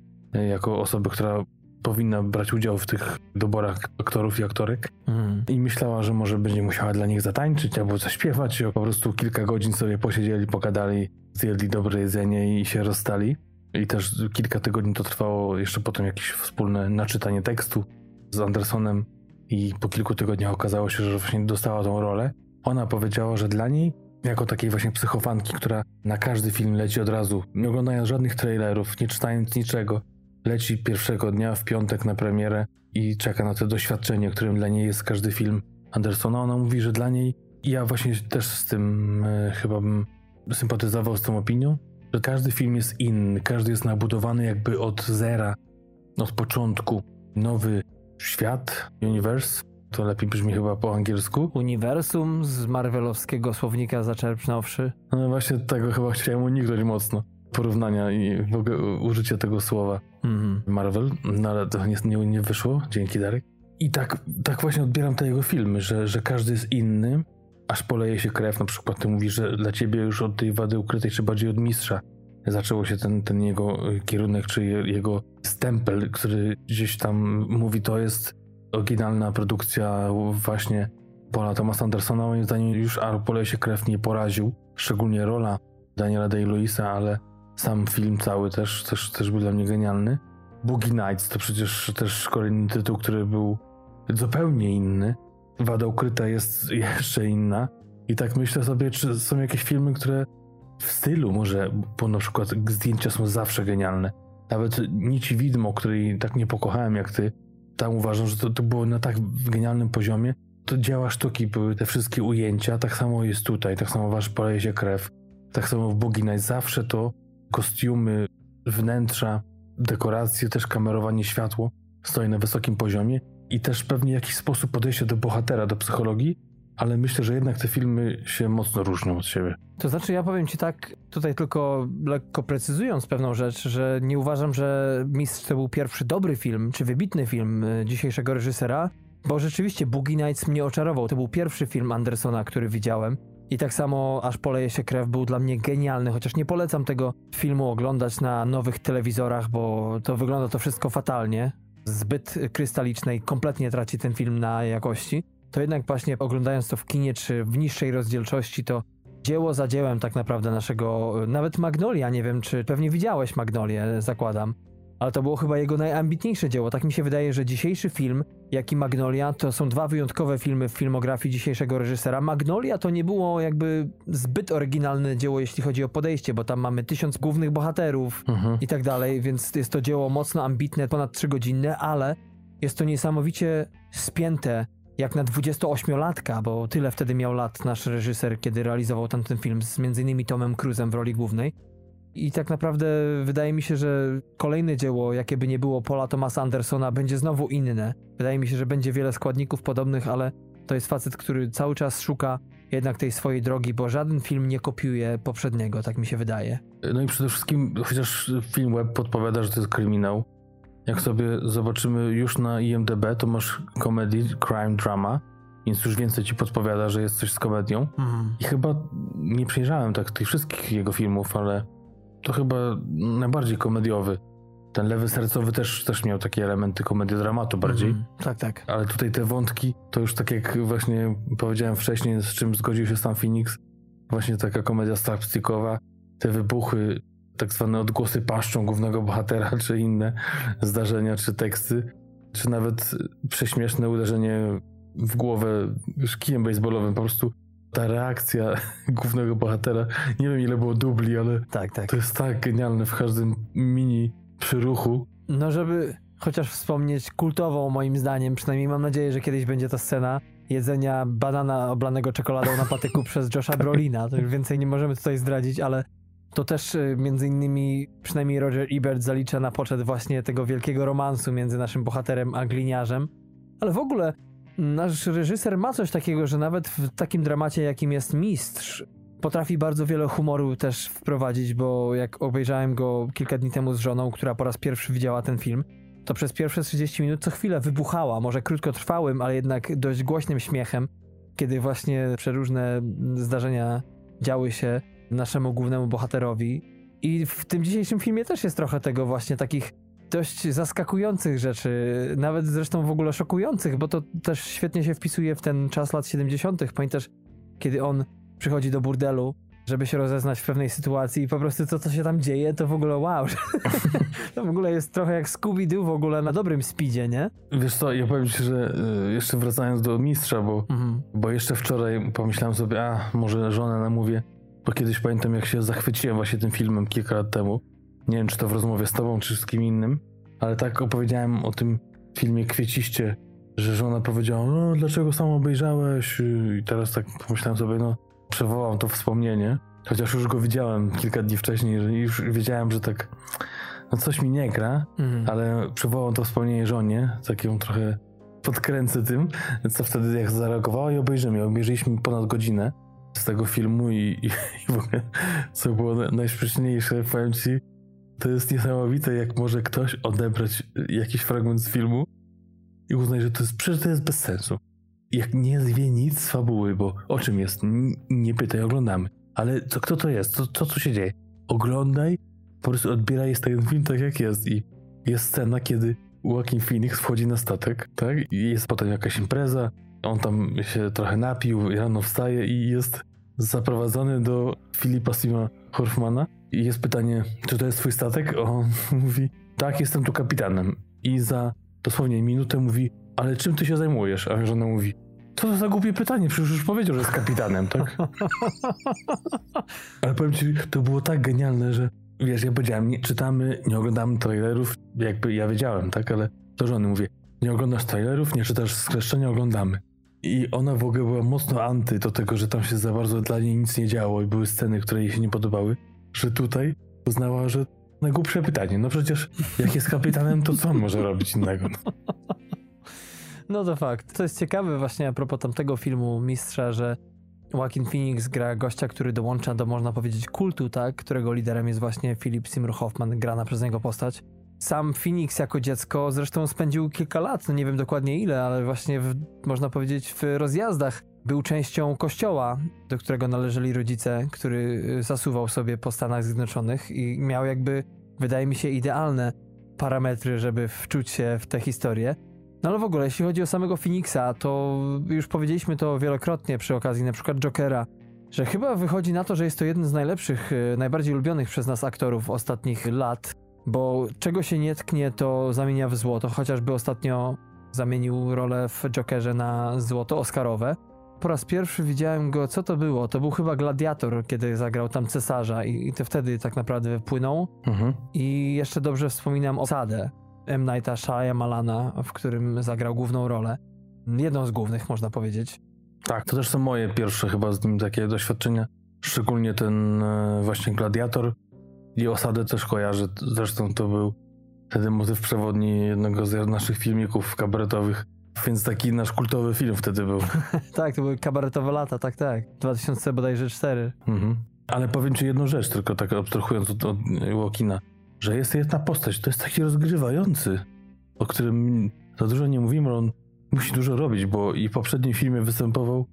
jako osobę, która powinna brać udział w tych doborach aktorów i aktorek. Mm. I myślała, że może będzie musiała dla nich zatańczyć albo zaśpiewać. Po prostu kilka godzin sobie posiedzieli, pogadali, zjedli dobre jedzenie i się rozstali. I też kilka tygodni to trwało, jeszcze potem jakieś wspólne naczytanie tekstu z Andersonem. I po kilku tygodniach okazało się, że właśnie dostała tą rolę. Ona powiedziała, że dla niej, jako takiej właśnie psychofanki, która na każdy film leci od razu, nie oglądając żadnych trailerów, nie czytając niczego, leci pierwszego dnia w piątek na premierę i czeka na to doświadczenie, którym dla niej jest każdy film Andersona. Ona mówi, że dla niej, i ja właśnie też z tym e, chyba bym sympatyzował z tą opinią, że każdy film jest inny, każdy jest nabudowany jakby od zera, od początku. Nowy świat, universe, to lepiej brzmi chyba po angielsku. Uniwersum z marvelowskiego słownika zaczerpnąwszy. No właśnie tego chyba chciałem uniknąć mocno porównania i w ogóle użycia tego słowa mm. Marvel, no ale to nie, nie, nie wyszło, dzięki Darek. I tak, tak właśnie odbieram te jego filmy, że, że każdy jest inny, aż poleje się krew. Na przykład ty mówisz, że dla ciebie już od tej wady ukrytej, czy bardziej od mistrza zaczęło się ten, ten jego kierunek, czy jego stempel, który gdzieś tam mówi, to jest oryginalna produkcja właśnie Paula Thomasa Andersona. Moim zdaniem już a poleje się krew nie poraził, szczególnie rola Daniela Day-Lewisa, ale sam film cały też, też, też był dla mnie genialny. Boogie Nights to przecież też kolejny tytuł, który był zupełnie inny. Wada ukryta jest jeszcze inna. I tak myślę sobie, czy są jakieś filmy, które w stylu może, bo na przykład zdjęcia są zawsze genialne. Nawet Nici Widmo, której tak nie pokochałem jak ty, tam uważam, że to, to było na tak genialnym poziomie. To dzieła sztuki były te wszystkie ujęcia, tak samo jest tutaj, tak samo wasz poleje się krew, tak samo w Boogie Nights. Zawsze to kostiumy, wnętrza, dekoracje, też kamerowanie światło stoi na wysokim poziomie i też pewnie jakiś sposób podejście do bohatera, do psychologii, ale myślę, że jednak te filmy się mocno różnią od siebie. To znaczy, ja powiem ci tak, tutaj tylko lekko precyzując pewną rzecz, że nie uważam, że Mistrz to był pierwszy dobry film, czy wybitny film y, dzisiejszego reżysera, bo rzeczywiście Boogie Nights mnie oczarował. To był pierwszy film Andersona, który widziałem. I tak samo Aż poleje się krew był dla mnie genialny, chociaż nie polecam tego filmu oglądać na nowych telewizorach, bo to wygląda to wszystko fatalnie. Zbyt krystalicznej, kompletnie traci ten film na jakości. To jednak właśnie oglądając to w kinie czy w niższej rozdzielczości, to dzieło za dziełem tak naprawdę naszego, nawet Magnolia, nie wiem czy pewnie widziałeś Magnolię, zakładam ale to było chyba jego najambitniejsze dzieło. Tak mi się wydaje, że dzisiejszy film, jak i Magnolia, to są dwa wyjątkowe filmy w filmografii dzisiejszego reżysera. Magnolia to nie było jakby zbyt oryginalne dzieło, jeśli chodzi o podejście, bo tam mamy tysiąc głównych bohaterów mhm. i tak dalej, więc jest to dzieło mocno ambitne, ponad trzygodzinne, ale jest to niesamowicie spięte jak na 28-latka, bo tyle wtedy miał lat nasz reżyser, kiedy realizował tamten film z innymi Tomem Cruzem w roli głównej. I tak naprawdę wydaje mi się, że kolejne dzieło, jakie by nie było Paula Thomasa Andersona, będzie znowu inne. Wydaje mi się, że będzie wiele składników podobnych, ale to jest facet, który cały czas szuka jednak tej swojej drogi, bo żaden film nie kopiuje poprzedniego, tak mi się wydaje. No i przede wszystkim, chociaż film web podpowiada, że to jest kryminał, jak sobie zobaczymy już na IMDb, to masz comedy, crime, drama, więc już więcej ci podpowiada, że jest coś z komedią. Mhm. I chyba nie przejrzałem tak tych wszystkich jego filmów, ale to chyba najbardziej komediowy. Ten lewy sercowy też, też miał takie elementy komedii-dramatu bardziej. Mm, tak, tak. Ale tutaj te wątki, to już tak jak właśnie powiedziałem wcześniej, z czym zgodził się sam Phoenix, właśnie taka komedia slapstickowa, te wybuchy, tak zwane odgłosy paszczą głównego bohatera, czy inne zdarzenia, czy teksty, czy nawet prześmieszne uderzenie w głowę szkijem baseballowym, po prostu ta reakcja głównego bohatera, nie wiem ile było dubli, ale tak, tak. to jest tak genialne w każdym mini przyruchu. No, żeby chociaż wspomnieć kultową moim zdaniem, przynajmniej mam nadzieję, że kiedyś będzie ta scena jedzenia banana oblanego czekoladą na patyku przez Josha Brolina. To już więcej nie możemy tutaj zdradzić, ale to też y, między innymi przynajmniej Roger Ebert zalicza na poczet właśnie tego wielkiego romansu między naszym bohaterem a gliniarzem. Ale w ogóle Nasz reżyser ma coś takiego, że nawet w takim dramacie, jakim jest Mistrz, potrafi bardzo wiele humoru też wprowadzić, bo jak obejrzałem go kilka dni temu z żoną, która po raz pierwszy widziała ten film, to przez pierwsze 30 minut co chwilę wybuchała, może krótkotrwałym, ale jednak dość głośnym śmiechem, kiedy właśnie przeróżne zdarzenia działy się naszemu głównemu bohaterowi. I w tym dzisiejszym filmie też jest trochę tego właśnie takich dość zaskakujących rzeczy, nawet zresztą w ogóle szokujących, bo to też świetnie się wpisuje w ten czas lat 70. Pamiętasz, kiedy on przychodzi do burdelu, żeby się rozeznać w pewnej sytuacji i po prostu to, co się tam dzieje, to w ogóle wow. to w ogóle jest trochę jak Scooby-Doo w ogóle na dobrym speedzie, nie? Wiesz co, ja powiem ci, że y, jeszcze wracając do mistrza, bo, mhm. bo jeszcze wczoraj pomyślałem sobie, a może żonę namówię, bo kiedyś pamiętam, jak się zachwyciłem właśnie tym filmem kilka lat temu nie wiem, czy to w rozmowie z tobą, czy z kim innym, ale tak opowiedziałem o tym filmie Kwieciście, że żona powiedziała, no dlaczego sam obejrzałeś? I teraz tak pomyślałem sobie, no przywołam to wspomnienie, chociaż już go widziałem kilka dni wcześniej i już wiedziałem, że tak no coś mi nie gra, mhm. ale przywołam to wspomnienie żonie, tak ją trochę podkręcę tym, co wtedy jak zareagowała i obejrzymy. Obejrzeliśmy ponad godzinę z tego filmu i, i, i w ogóle co było najśmieszniejsze, powiem ci, to jest niesamowite, jak może ktoś odebrać jakiś fragment z filmu i uznać, że to jest, przecież to jest bez sensu. Jak nie wie nic z fabuły, bo o czym jest, nie pytaj, oglądamy. Ale co, kto to jest? Co, co tu się dzieje? Oglądaj, po prostu odbieraj ten film tak jak jest i jest scena, kiedy Joaquin Phoenix wchodzi na statek, tak? I jest potem jakaś impreza, on tam się trochę napił, rano wstaje i jest zaprowadzony do Filipa Sima Horfmana i jest pytanie, czy to jest twój statek? On mówi, tak, jestem tu kapitanem. I za dosłownie minutę mówi, ale czym ty się zajmujesz? A żona mówi, co to za głupie pytanie, przecież już powiedział, że jest kapitanem, tak? ale powiem ci, to było tak genialne, że wiesz, ja powiedziałem, nie czytamy, nie oglądamy trailerów, jakby ja wiedziałem, tak, ale do żony mówię, nie oglądasz trailerów, nie czytasz skleszczenia, oglądamy. I ona w ogóle była mocno anty do tego, że tam się za bardzo dla niej nic nie działo i były sceny, które jej się nie podobały, że tutaj uznała, że najgłupsze pytanie. No przecież jak jest kapitanem, to co on może robić innego? No. to fakt. To jest ciekawe właśnie a propos tamtego filmu Mistrza, że Joaquin Phoenix gra gościa, który dołącza do, można powiedzieć, kultu, tak? Którego liderem jest właśnie Philip Seymour Hoffman, grana przez niego postać. Sam Phoenix jako dziecko zresztą spędził kilka lat, no nie wiem dokładnie ile, ale właśnie w, można powiedzieć w rozjazdach był częścią kościoła, do którego należeli rodzice, który y, zasuwał sobie po Stanach Zjednoczonych i miał jakby, wydaje mi się, idealne parametry, żeby wczuć się w tę historię. No ale w ogóle, jeśli chodzi o samego Phoenixa, to już powiedzieliśmy to wielokrotnie przy okazji na przykład Jokera, że chyba wychodzi na to, że jest to jeden z najlepszych, y, najbardziej lubionych przez nas aktorów ostatnich lat, bo czego się nie tknie, to zamienia w złoto, chociażby ostatnio zamienił rolę w Jokerze na złoto Oscarowe. Po raz pierwszy widziałem go, co to było? To był chyba Gladiator, kiedy zagrał tam cesarza i, i to wtedy tak naprawdę wpłynął. Mhm. I jeszcze dobrze wspominam osadę M. Nighta Shyamalana, w którym zagrał główną rolę. Jedną z głównych, można powiedzieć. Tak, to też są moje pierwsze chyba z nim takie doświadczenia. Szczególnie ten e, właśnie Gladiator i Osadę też kojarzę. Zresztą to był wtedy motyw przewodni jednego z naszych filmików kabaretowych. Więc taki nasz kultowy film wtedy był. tak, to były kabaretowe lata, tak, tak. 2000 bodajże 4. Mhm. Ale powiem ci jedną rzecz, tylko tak abstrahując od, od Walkina, że jest jedna postać, to jest taki rozgrywający, o którym za dużo nie mówimy, ale on musi dużo robić, bo i w poprzednim filmie występował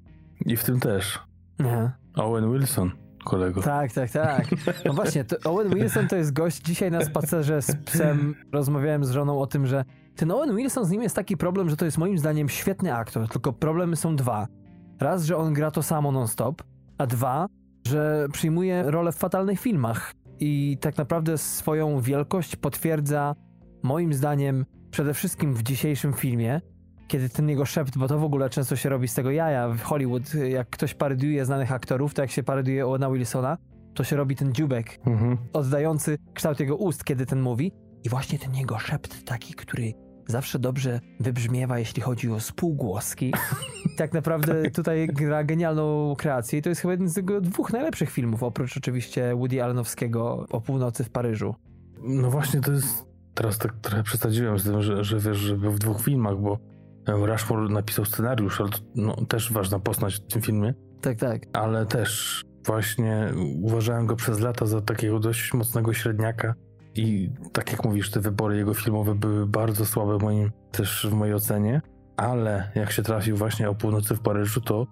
i w tym też. Aha. Owen Wilson kolego. Tak, tak, tak. No właśnie, Owen Wilson to jest gość. Dzisiaj na spacerze z psem rozmawiałem z żoną o tym, że ten Owen Wilson z nim jest taki problem, że to jest moim zdaniem świetny aktor, tylko problemy są dwa. Raz, że on gra to samo non-stop, a dwa, że przyjmuje rolę w fatalnych filmach i tak naprawdę swoją wielkość potwierdza moim zdaniem przede wszystkim w dzisiejszym filmie, kiedy ten jego szept, bo to w ogóle często się robi z tego jaja w Hollywood, jak ktoś parodiuje znanych aktorów, to jak się parodiuje Owena Wilsona, to się robi ten dziubek, mhm. oddający kształt jego ust, kiedy ten mówi. I właśnie ten jego szept taki, który zawsze dobrze wybrzmiewa, jeśli chodzi o spółgłoski. tak naprawdę tutaj gra genialną kreację i to jest chyba jeden z jego dwóch najlepszych filmów, oprócz oczywiście Woody Allenowskiego o północy w Paryżu. No właśnie, to jest... Teraz tak trochę przesadziłem z tym, że, że wiesz, że był w dwóch filmach, bo Rashford napisał scenariusz, ale to, no, też ważna postać w tym filmie. Tak, tak. Ale też właśnie uważałem go przez lata za takiego dość mocnego średniaka i tak jak mówisz, te wybory jego filmowe były bardzo słabe moim, też w mojej ocenie, ale jak się trafił właśnie o północy w Paryżu, to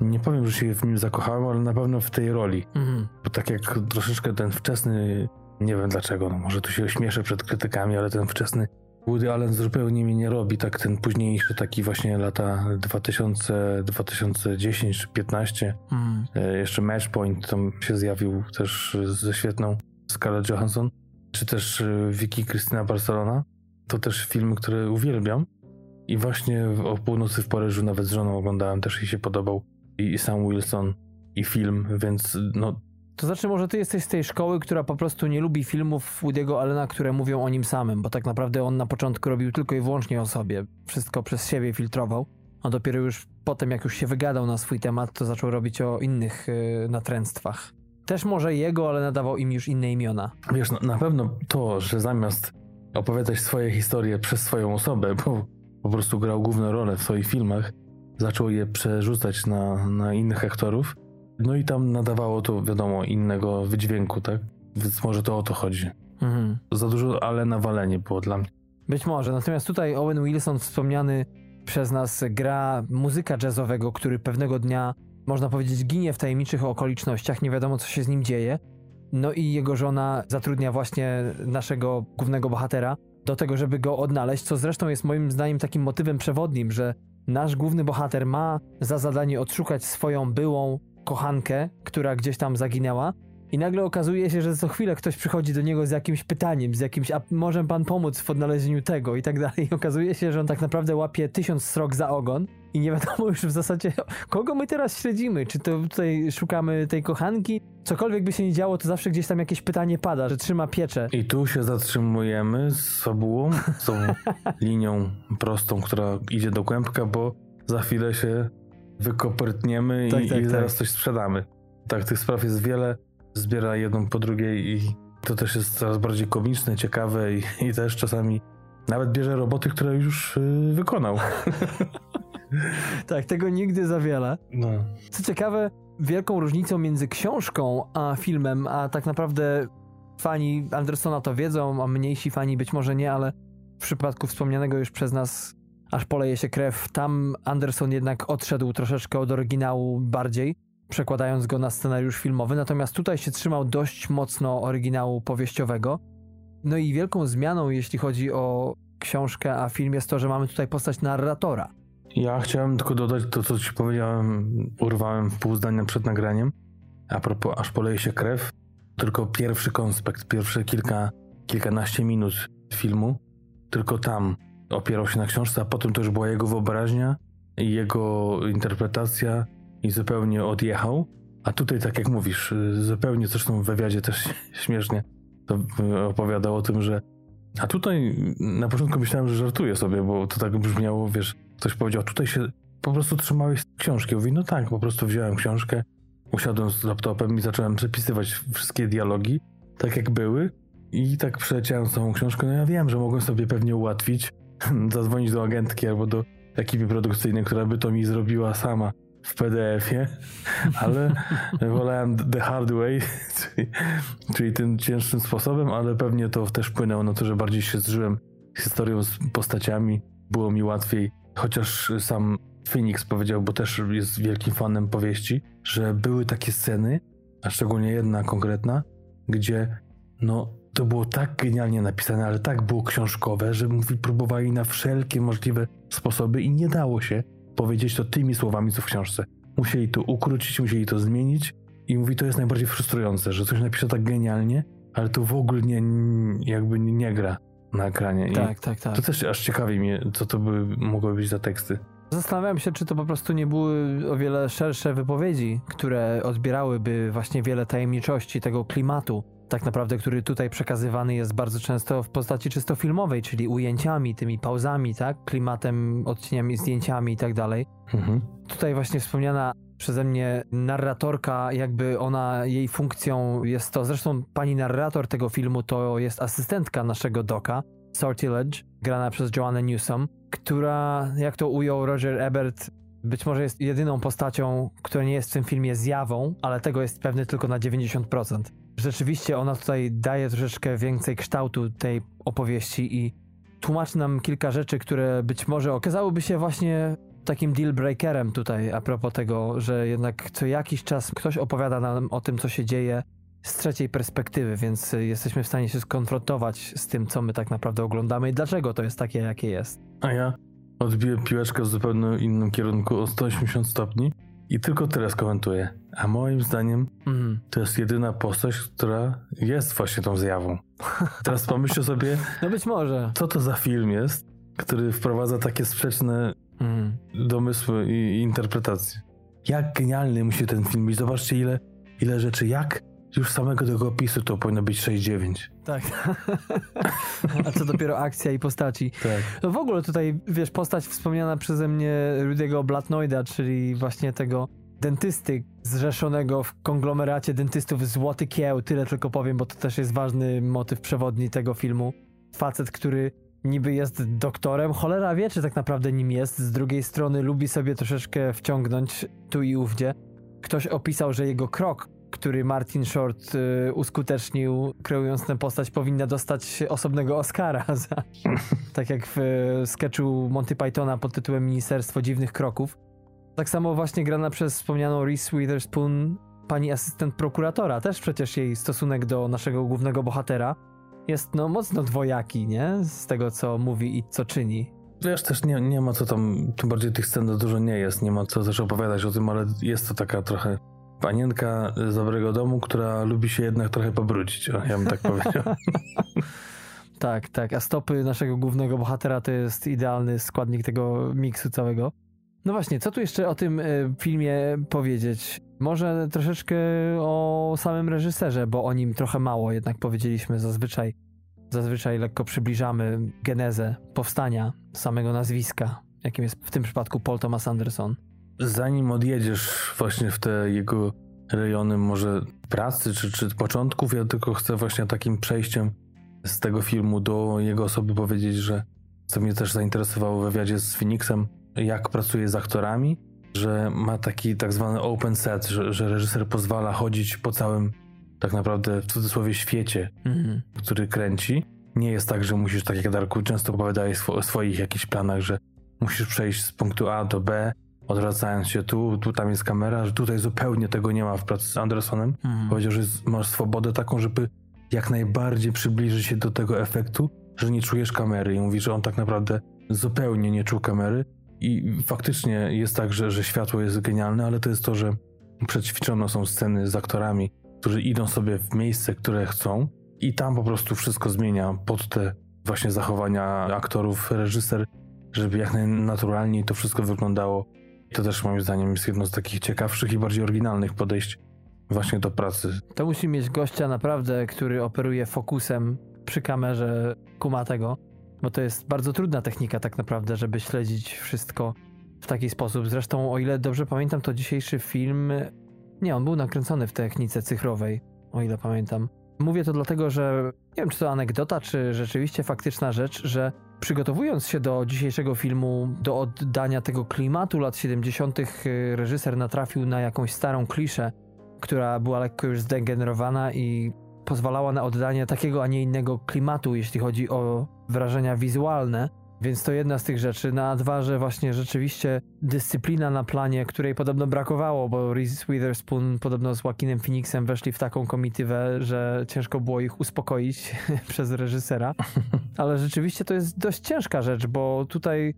nie powiem, że się w nim zakochałem, ale na pewno w tej roli. Mhm. Bo tak jak troszeczkę ten wczesny, nie wiem dlaczego, no może tu się ośmieszę przed krytykami, ale ten wczesny Woody Allen zupełnie mi nie robi, tak ten późniejszy, taki właśnie lata 2000, 2010 czy 15. Mm. E, jeszcze Matchpoint tam się zjawił też ze świetną Scarlett Johansson, czy też e, Vicky Krystyna Barcelona. To też filmy, które uwielbiam. I właśnie o północy w Paryżu nawet z żoną oglądałem, też jej się podobał. I Sam Wilson, i film, więc no to znaczy, może ty jesteś z tej szkoły, która po prostu nie lubi filmów Woody'ego Allena, które mówią o nim samym, bo tak naprawdę on na początku robił tylko i wyłącznie o sobie. Wszystko przez siebie filtrował. A dopiero już potem, jak już się wygadał na swój temat, to zaczął robić o innych yy, natręctwach. Też może jego, ale nadawał im już inne imiona. Wiesz, no, na pewno to, że zamiast opowiadać swoje historie przez swoją osobę, bo po prostu grał główną rolę w swoich filmach, zaczął je przerzucać na, na innych aktorów, no i tam nadawało to, wiadomo, innego wydźwięku, tak? Więc może to o to chodzi. Mhm. Za dużo ale nawalenie było dla mnie. Być może. Natomiast tutaj Owen Wilson, wspomniany przez nas, gra muzyka jazzowego, który pewnego dnia, można powiedzieć, ginie w tajemniczych okolicznościach. Nie wiadomo, co się z nim dzieje. No i jego żona zatrudnia właśnie naszego głównego bohatera do tego, żeby go odnaleźć, co zresztą jest moim zdaniem takim motywem przewodnim, że nasz główny bohater ma za zadanie odszukać swoją byłą kochankę, która gdzieś tam zaginęła i nagle okazuje się, że co chwilę ktoś przychodzi do niego z jakimś pytaniem, z jakimś, a może pan pomóc w odnalezieniu tego i tak dalej. I okazuje się, że on tak naprawdę łapie tysiąc srok za ogon i nie wiadomo już w zasadzie, kogo my teraz śledzimy. Czy to tutaj szukamy tej kochanki? Cokolwiek by się nie działo, to zawsze gdzieś tam jakieś pytanie pada, że trzyma pieczę. I tu się zatrzymujemy z fabułą, z tą linią prostą, która idzie do kłębka, bo za chwilę się wykopertniemy tak, i, tak, i zaraz tak. coś sprzedamy. Tak, tych spraw jest wiele zbiera jedną po drugiej i to też jest coraz bardziej komiczne, ciekawe i, i też czasami nawet bierze roboty, które już yy, wykonał. tak, tego nigdy za wiele. No. Co ciekawe, wielką różnicą między książką a filmem, a tak naprawdę fani Andersona to wiedzą, a mniejsi fani być może nie, ale w przypadku wspomnianego już przez nas aż poleje się krew, tam Anderson jednak odszedł troszeczkę od oryginału bardziej przekładając go na scenariusz filmowy, natomiast tutaj się trzymał dość mocno oryginału powieściowego. No i wielką zmianą, jeśli chodzi o książkę, a film jest to, że mamy tutaj postać narratora. Ja chciałem tylko dodać to, co ci powiedziałem, urwałem pół zdania przed nagraniem. A propos, aż poleje się krew, tylko pierwszy konspekt, pierwsze kilka, kilkanaście minut filmu, tylko tam opierał się na książce, a potem to już była jego wyobraźnia i jego interpretacja i zupełnie odjechał. A tutaj, tak jak mówisz, zupełnie zresztą w wywiadzie też śmiesznie to opowiadał o tym, że. A tutaj na początku myślałem, że żartuje sobie, bo to tak brzmiało, wiesz, ktoś powiedział, tutaj się po prostu trzymałeś książki. Mówi, no tak, po prostu wziąłem książkę, usiadłem z laptopem i zacząłem przepisywać wszystkie dialogi, tak jak były. I tak przeleciałem całą książkę. No ja wiem, że mogłem sobie pewnie ułatwić, zadzwonić do agentki albo do ekipy produkcyjnej, która by to mi zrobiła sama w PDF-ie, ale wolałem the hard way, czyli, czyli tym cięższym sposobem, ale pewnie to też wpłynęło na to, że bardziej się zżyłem historią, z postaciami, było mi łatwiej, chociaż sam Phoenix powiedział, bo też jest wielkim fanem powieści, że były takie sceny, a szczególnie jedna konkretna, gdzie no to było tak genialnie napisane, ale tak było książkowe, że mówi, próbowali na wszelkie możliwe sposoby i nie dało się powiedzieć to tymi słowami, co w książce. Musieli to ukrócić, musieli to zmienić i mówi, to jest najbardziej frustrujące, że coś napisze tak genialnie, ale to w ogóle nie, jakby nie gra na ekranie. Tak, I tak, tak. To też aż ciekawi mnie, co to by mogły być za teksty. Zastanawiam się, czy to po prostu nie były o wiele szersze wypowiedzi, które odbierałyby właśnie wiele tajemniczości tego klimatu, tak naprawdę, który tutaj przekazywany jest bardzo często w postaci czysto filmowej, czyli ujęciami, tymi pauzami, tak? Klimatem, odcieniami, zdjęciami i tak dalej. Mhm. Tutaj właśnie wspomniana przeze mnie narratorka, jakby ona, jej funkcją jest to, zresztą pani narrator tego filmu to jest asystentka naszego doka, Sortilege, grana przez Joanna Newsom, która, jak to ujął Roger Ebert, być może jest jedyną postacią, która nie jest w tym filmie zjawą, ale tego jest pewny tylko na 90%. Rzeczywiście ona tutaj daje troszeczkę więcej kształtu tej opowieści i tłumaczy nam kilka rzeczy, które być może okazałyby się właśnie takim deal breakerem tutaj a propos tego, że jednak co jakiś czas ktoś opowiada nam o tym, co się dzieje z trzeciej perspektywy, więc jesteśmy w stanie się skonfrontować z tym, co my tak naprawdę oglądamy i dlaczego to jest takie, jakie jest. A ja odbiję piłeczkę w zupełnie innym kierunku o 180 stopni i tylko teraz komentuję. A moim zdaniem mm. to jest jedyna postać, która jest właśnie tą zjawą. Teraz pomyślcie sobie. No być może. Co to za film jest, który wprowadza takie sprzeczne mm. domysły i, interpretacje. Jak genialny musi ten film być. Zobaczcie, ile, ile rzeczy. Jak już samego tego opisu to powinno być 6-9. Tak. A co dopiero akcja i postaci. Tak. No w ogóle tutaj, wiesz, postać wspomniana przeze mnie Rudiego Blatnoida, czyli właśnie tego dentysty zrzeszonego w konglomeracie dentystów Złoty Kieł. Tyle tylko powiem, bo to też jest ważny motyw przewodni tego filmu. Facet, który niby jest doktorem, cholera wie, czy tak naprawdę nim jest. Z drugiej strony lubi sobie troszeczkę wciągnąć tu i ówdzie. Ktoś opisał, że jego krok który Martin Short y, uskutecznił, kreując tę postać, powinna dostać osobnego Oscara. Za, tak jak w y, sketchu Monty Pythona pod tytułem Ministerstwo Dziwnych Kroków. Tak samo właśnie grana przez wspomnianą Reese Witherspoon, pani asystent prokuratora. Też przecież jej stosunek do naszego głównego bohatera jest no mocno dwojaki, nie? Z tego, co mówi i co czyni. Wiesz, też nie, nie ma co tam, tym bardziej tych scen dużo nie jest, nie ma co też opowiadać o tym, ale jest to taka trochę panienka z dobrego domu, która lubi się jednak trochę pobrudzić, ja bym tak powiedział. tak, tak, a stopy naszego głównego bohatera to jest idealny składnik tego miksu całego. No właśnie, co tu jeszcze o tym y, filmie powiedzieć? Może troszeczkę o samym reżyserze, bo o nim trochę mało jednak powiedzieliśmy zazwyczaj. Zazwyczaj lekko przybliżamy genezę powstania samego nazwiska, jakim jest w tym przypadku Paul Thomas Anderson. Zanim odjedziesz właśnie w te jego rejony może pracy czy, czy początków, ja tylko chcę właśnie takim przejściem z tego filmu do jego osoby powiedzieć, że co mnie też zainteresowało w wywiadzie z Phoenixem, jak pracuje z aktorami, że ma taki tak zwany open set, że, że reżyser pozwala chodzić po całym tak naprawdę w cudzysłowie świecie, mhm. który kręci. Nie jest tak, że musisz, tak jak Darku często opowiadałeś o swoich jakichś planach, że musisz przejść z punktu A do B, odwracając się tu, tu tam jest kamera, że tutaj zupełnie tego nie ma w pracy z Andersonem. Mhm. Powiedział, że masz swobodę taką, żeby jak najbardziej przybliżyć się do tego efektu, że nie czujesz kamery i mówi, że on tak naprawdę zupełnie nie czuł kamery i faktycznie jest tak, że, że światło jest genialne, ale to jest to, że przećwiczono są sceny z aktorami, którzy idą sobie w miejsce, które chcą i tam po prostu wszystko zmienia pod te właśnie zachowania aktorów reżyser, żeby jak najnaturalniej to wszystko wyglądało. To też moim zdaniem jest jedno z takich ciekawszych i bardziej oryginalnych podejść właśnie do pracy. To musi mieć gościa naprawdę, który operuje fokusem przy kamerze kumatego, bo to jest bardzo trudna technika tak naprawdę, żeby śledzić wszystko w taki sposób. Zresztą, o ile dobrze pamiętam, to dzisiejszy film, nie, on był nakręcony w technice cyfrowej, o ile pamiętam. Mówię to dlatego, że nie wiem, czy to anegdota, czy rzeczywiście faktyczna rzecz, że przygotowując się do dzisiejszego filmu, do oddania tego klimatu lat 70., reżyser natrafił na jakąś starą kliszę, która była lekko już zdegenerowana i pozwalała na oddanie takiego, a nie innego klimatu, jeśli chodzi o wrażenia wizualne. Więc to jedna z tych rzeczy. Na dwa, że właśnie rzeczywiście dyscyplina na planie, której podobno brakowało, bo Reese Witherspoon podobno z Joaquinem Phoenixem weszli w taką komitywę, że ciężko było ich uspokoić przez reżysera. Ale rzeczywiście to jest dość ciężka rzecz, bo tutaj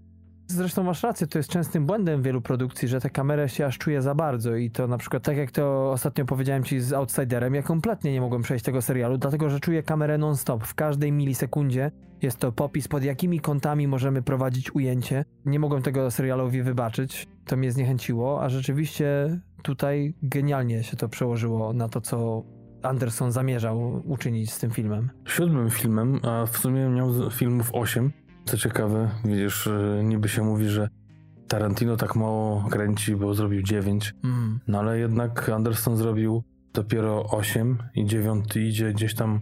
Zresztą masz rację, to jest częstym błędem wielu produkcji, że tę kamerę się aż czuje za bardzo i to na przykład tak jak to ostatnio powiedziałem ci z Outsiderem, ja kompletnie nie mogłem przejść tego serialu, dlatego że czuję kamerę non-stop. W każdej milisekundzie jest to popis, pod jakimi kątami możemy prowadzić ujęcie. Nie mogłem tego serialowi wybaczyć, to mnie zniechęciło, a rzeczywiście tutaj genialnie się to przełożyło na to, co Anderson zamierzał uczynić z tym filmem. Siódmym filmem, a w sumie miał filmów osiem, co ciekawe, widzisz, niby się mówi, że Tarantino tak mało kręci, bo zrobił 9, mm. no ale jednak Anderson zrobił dopiero 8 i 9 idzie gdzieś tam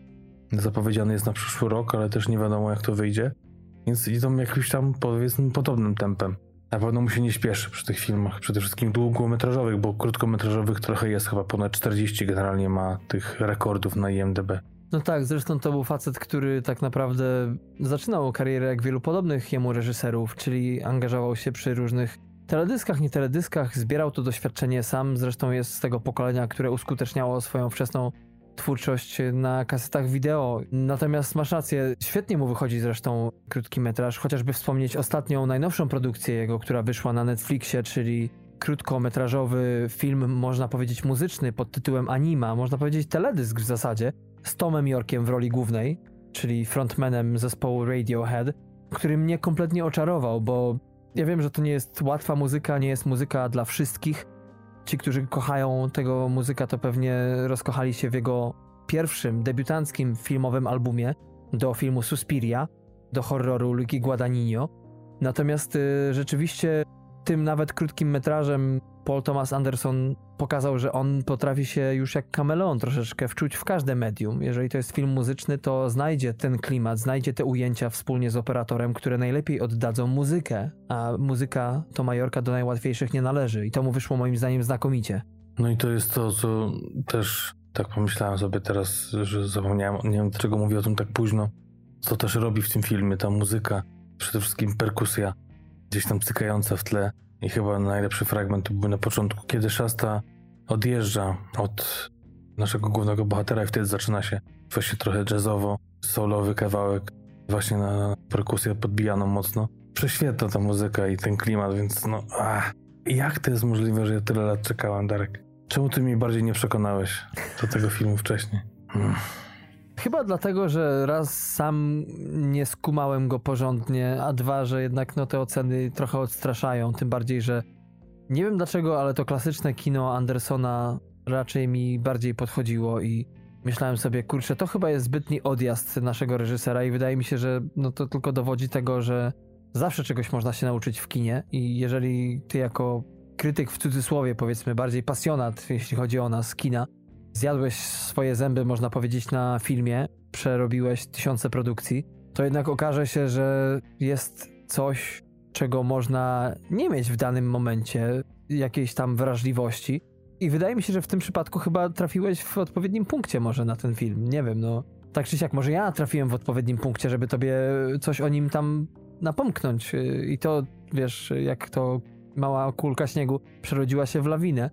zapowiedziany jest na przyszły rok, ale też nie wiadomo jak to wyjdzie. Więc idą jakimś tam powiedzmy podobnym tempem. Na pewno mu się nie śpieszy przy tych filmach, przede wszystkim długometrażowych, bo krótkometrażowych trochę jest, chyba ponad 40 generalnie ma tych rekordów na IMDb. No tak, zresztą to był facet, który tak naprawdę zaczynał karierę jak wielu podobnych jemu reżyserów, czyli angażował się przy różnych teledyskach, nie teledyskach, zbierał to doświadczenie sam, zresztą jest z tego pokolenia, które uskuteczniało swoją wczesną twórczość na kasetach wideo. Natomiast masz rację, świetnie mu wychodzi zresztą krótki metraż, chociażby wspomnieć ostatnią, najnowszą produkcję jego, która wyszła na Netflixie, czyli krótkometrażowy film, można powiedzieć muzyczny pod tytułem Anima, można powiedzieć teledysk w zasadzie, z Tomem Yorkiem w roli głównej, czyli frontmanem zespołu Radiohead, który mnie kompletnie oczarował, bo ja wiem, że to nie jest łatwa muzyka, nie jest muzyka dla wszystkich. Ci, którzy kochają tego muzyka, to pewnie rozkochali się w jego pierwszym, debiutanckim filmowym albumie do filmu Suspiria, do horroru Luigi Guadagnino. Natomiast y, rzeczywiście tym nawet krótkim metrażem Paul Thomas Anderson pokazał, że on potrafi się już jak kameleon troszeczkę wczuć w każde medium. Jeżeli to jest film muzyczny, to znajdzie ten klimat, znajdzie te ujęcia wspólnie z operatorem, które najlepiej oddadzą muzykę, a muzyka to Majorka do najłatwiejszych nie należy i to mu wyszło moim zdaniem znakomicie. No i to jest to, co też tak pomyślałem sobie teraz, że zapomniałem, nie wiem dlaczego mówię o tym tak późno, co też robi w tym filmie ta muzyka, przede wszystkim perkusja, gdzieś tam cykająca w tle i chyba najlepszy fragment był na początku, kiedy Shasta odjeżdża od naszego głównego bohatera i wtedy zaczyna się właśnie trochę jazzowo, solowy kawałek, właśnie na perkusję podbijaną mocno. Prześwietna ta muzyka i ten klimat, więc no, ach, jak to jest możliwe, że ja tyle lat czekałem, Darek? Czemu ty mnie bardziej nie przekonałeś do tego filmu wcześniej? Hmm. Chyba dlatego, że raz sam nie skumałem go porządnie, a dwa, że jednak no, te oceny trochę odstraszają. Tym bardziej, że nie wiem dlaczego, ale to klasyczne kino Andersona raczej mi bardziej podchodziło i myślałem sobie, kurczę, to chyba jest zbytni odjazd naszego reżysera i wydaje mi się, że no to tylko dowodzi tego, że zawsze czegoś można się nauczyć w kinie i jeżeli ty jako krytyk w cudzysłowie, powiedzmy, bardziej pasjonat, jeśli chodzi o nas, kina, zjadłeś swoje zęby, można powiedzieć, na filmie, przerobiłeś tysiące produkcji, to jednak okaże się, że jest coś, czego można nie mieć w danym momencie, jakiejś tam wrażliwości. I wydaje mi się, że w tym przypadku chyba trafiłeś w odpowiednim punkcie może na ten film. Nie wiem, no. Tak czy siak, może ja trafiłem w odpowiednim punkcie, żeby tobie coś o nim tam napomknąć. I to, wiesz, jak to mała kulka śniegu przerodziła się w lawinę.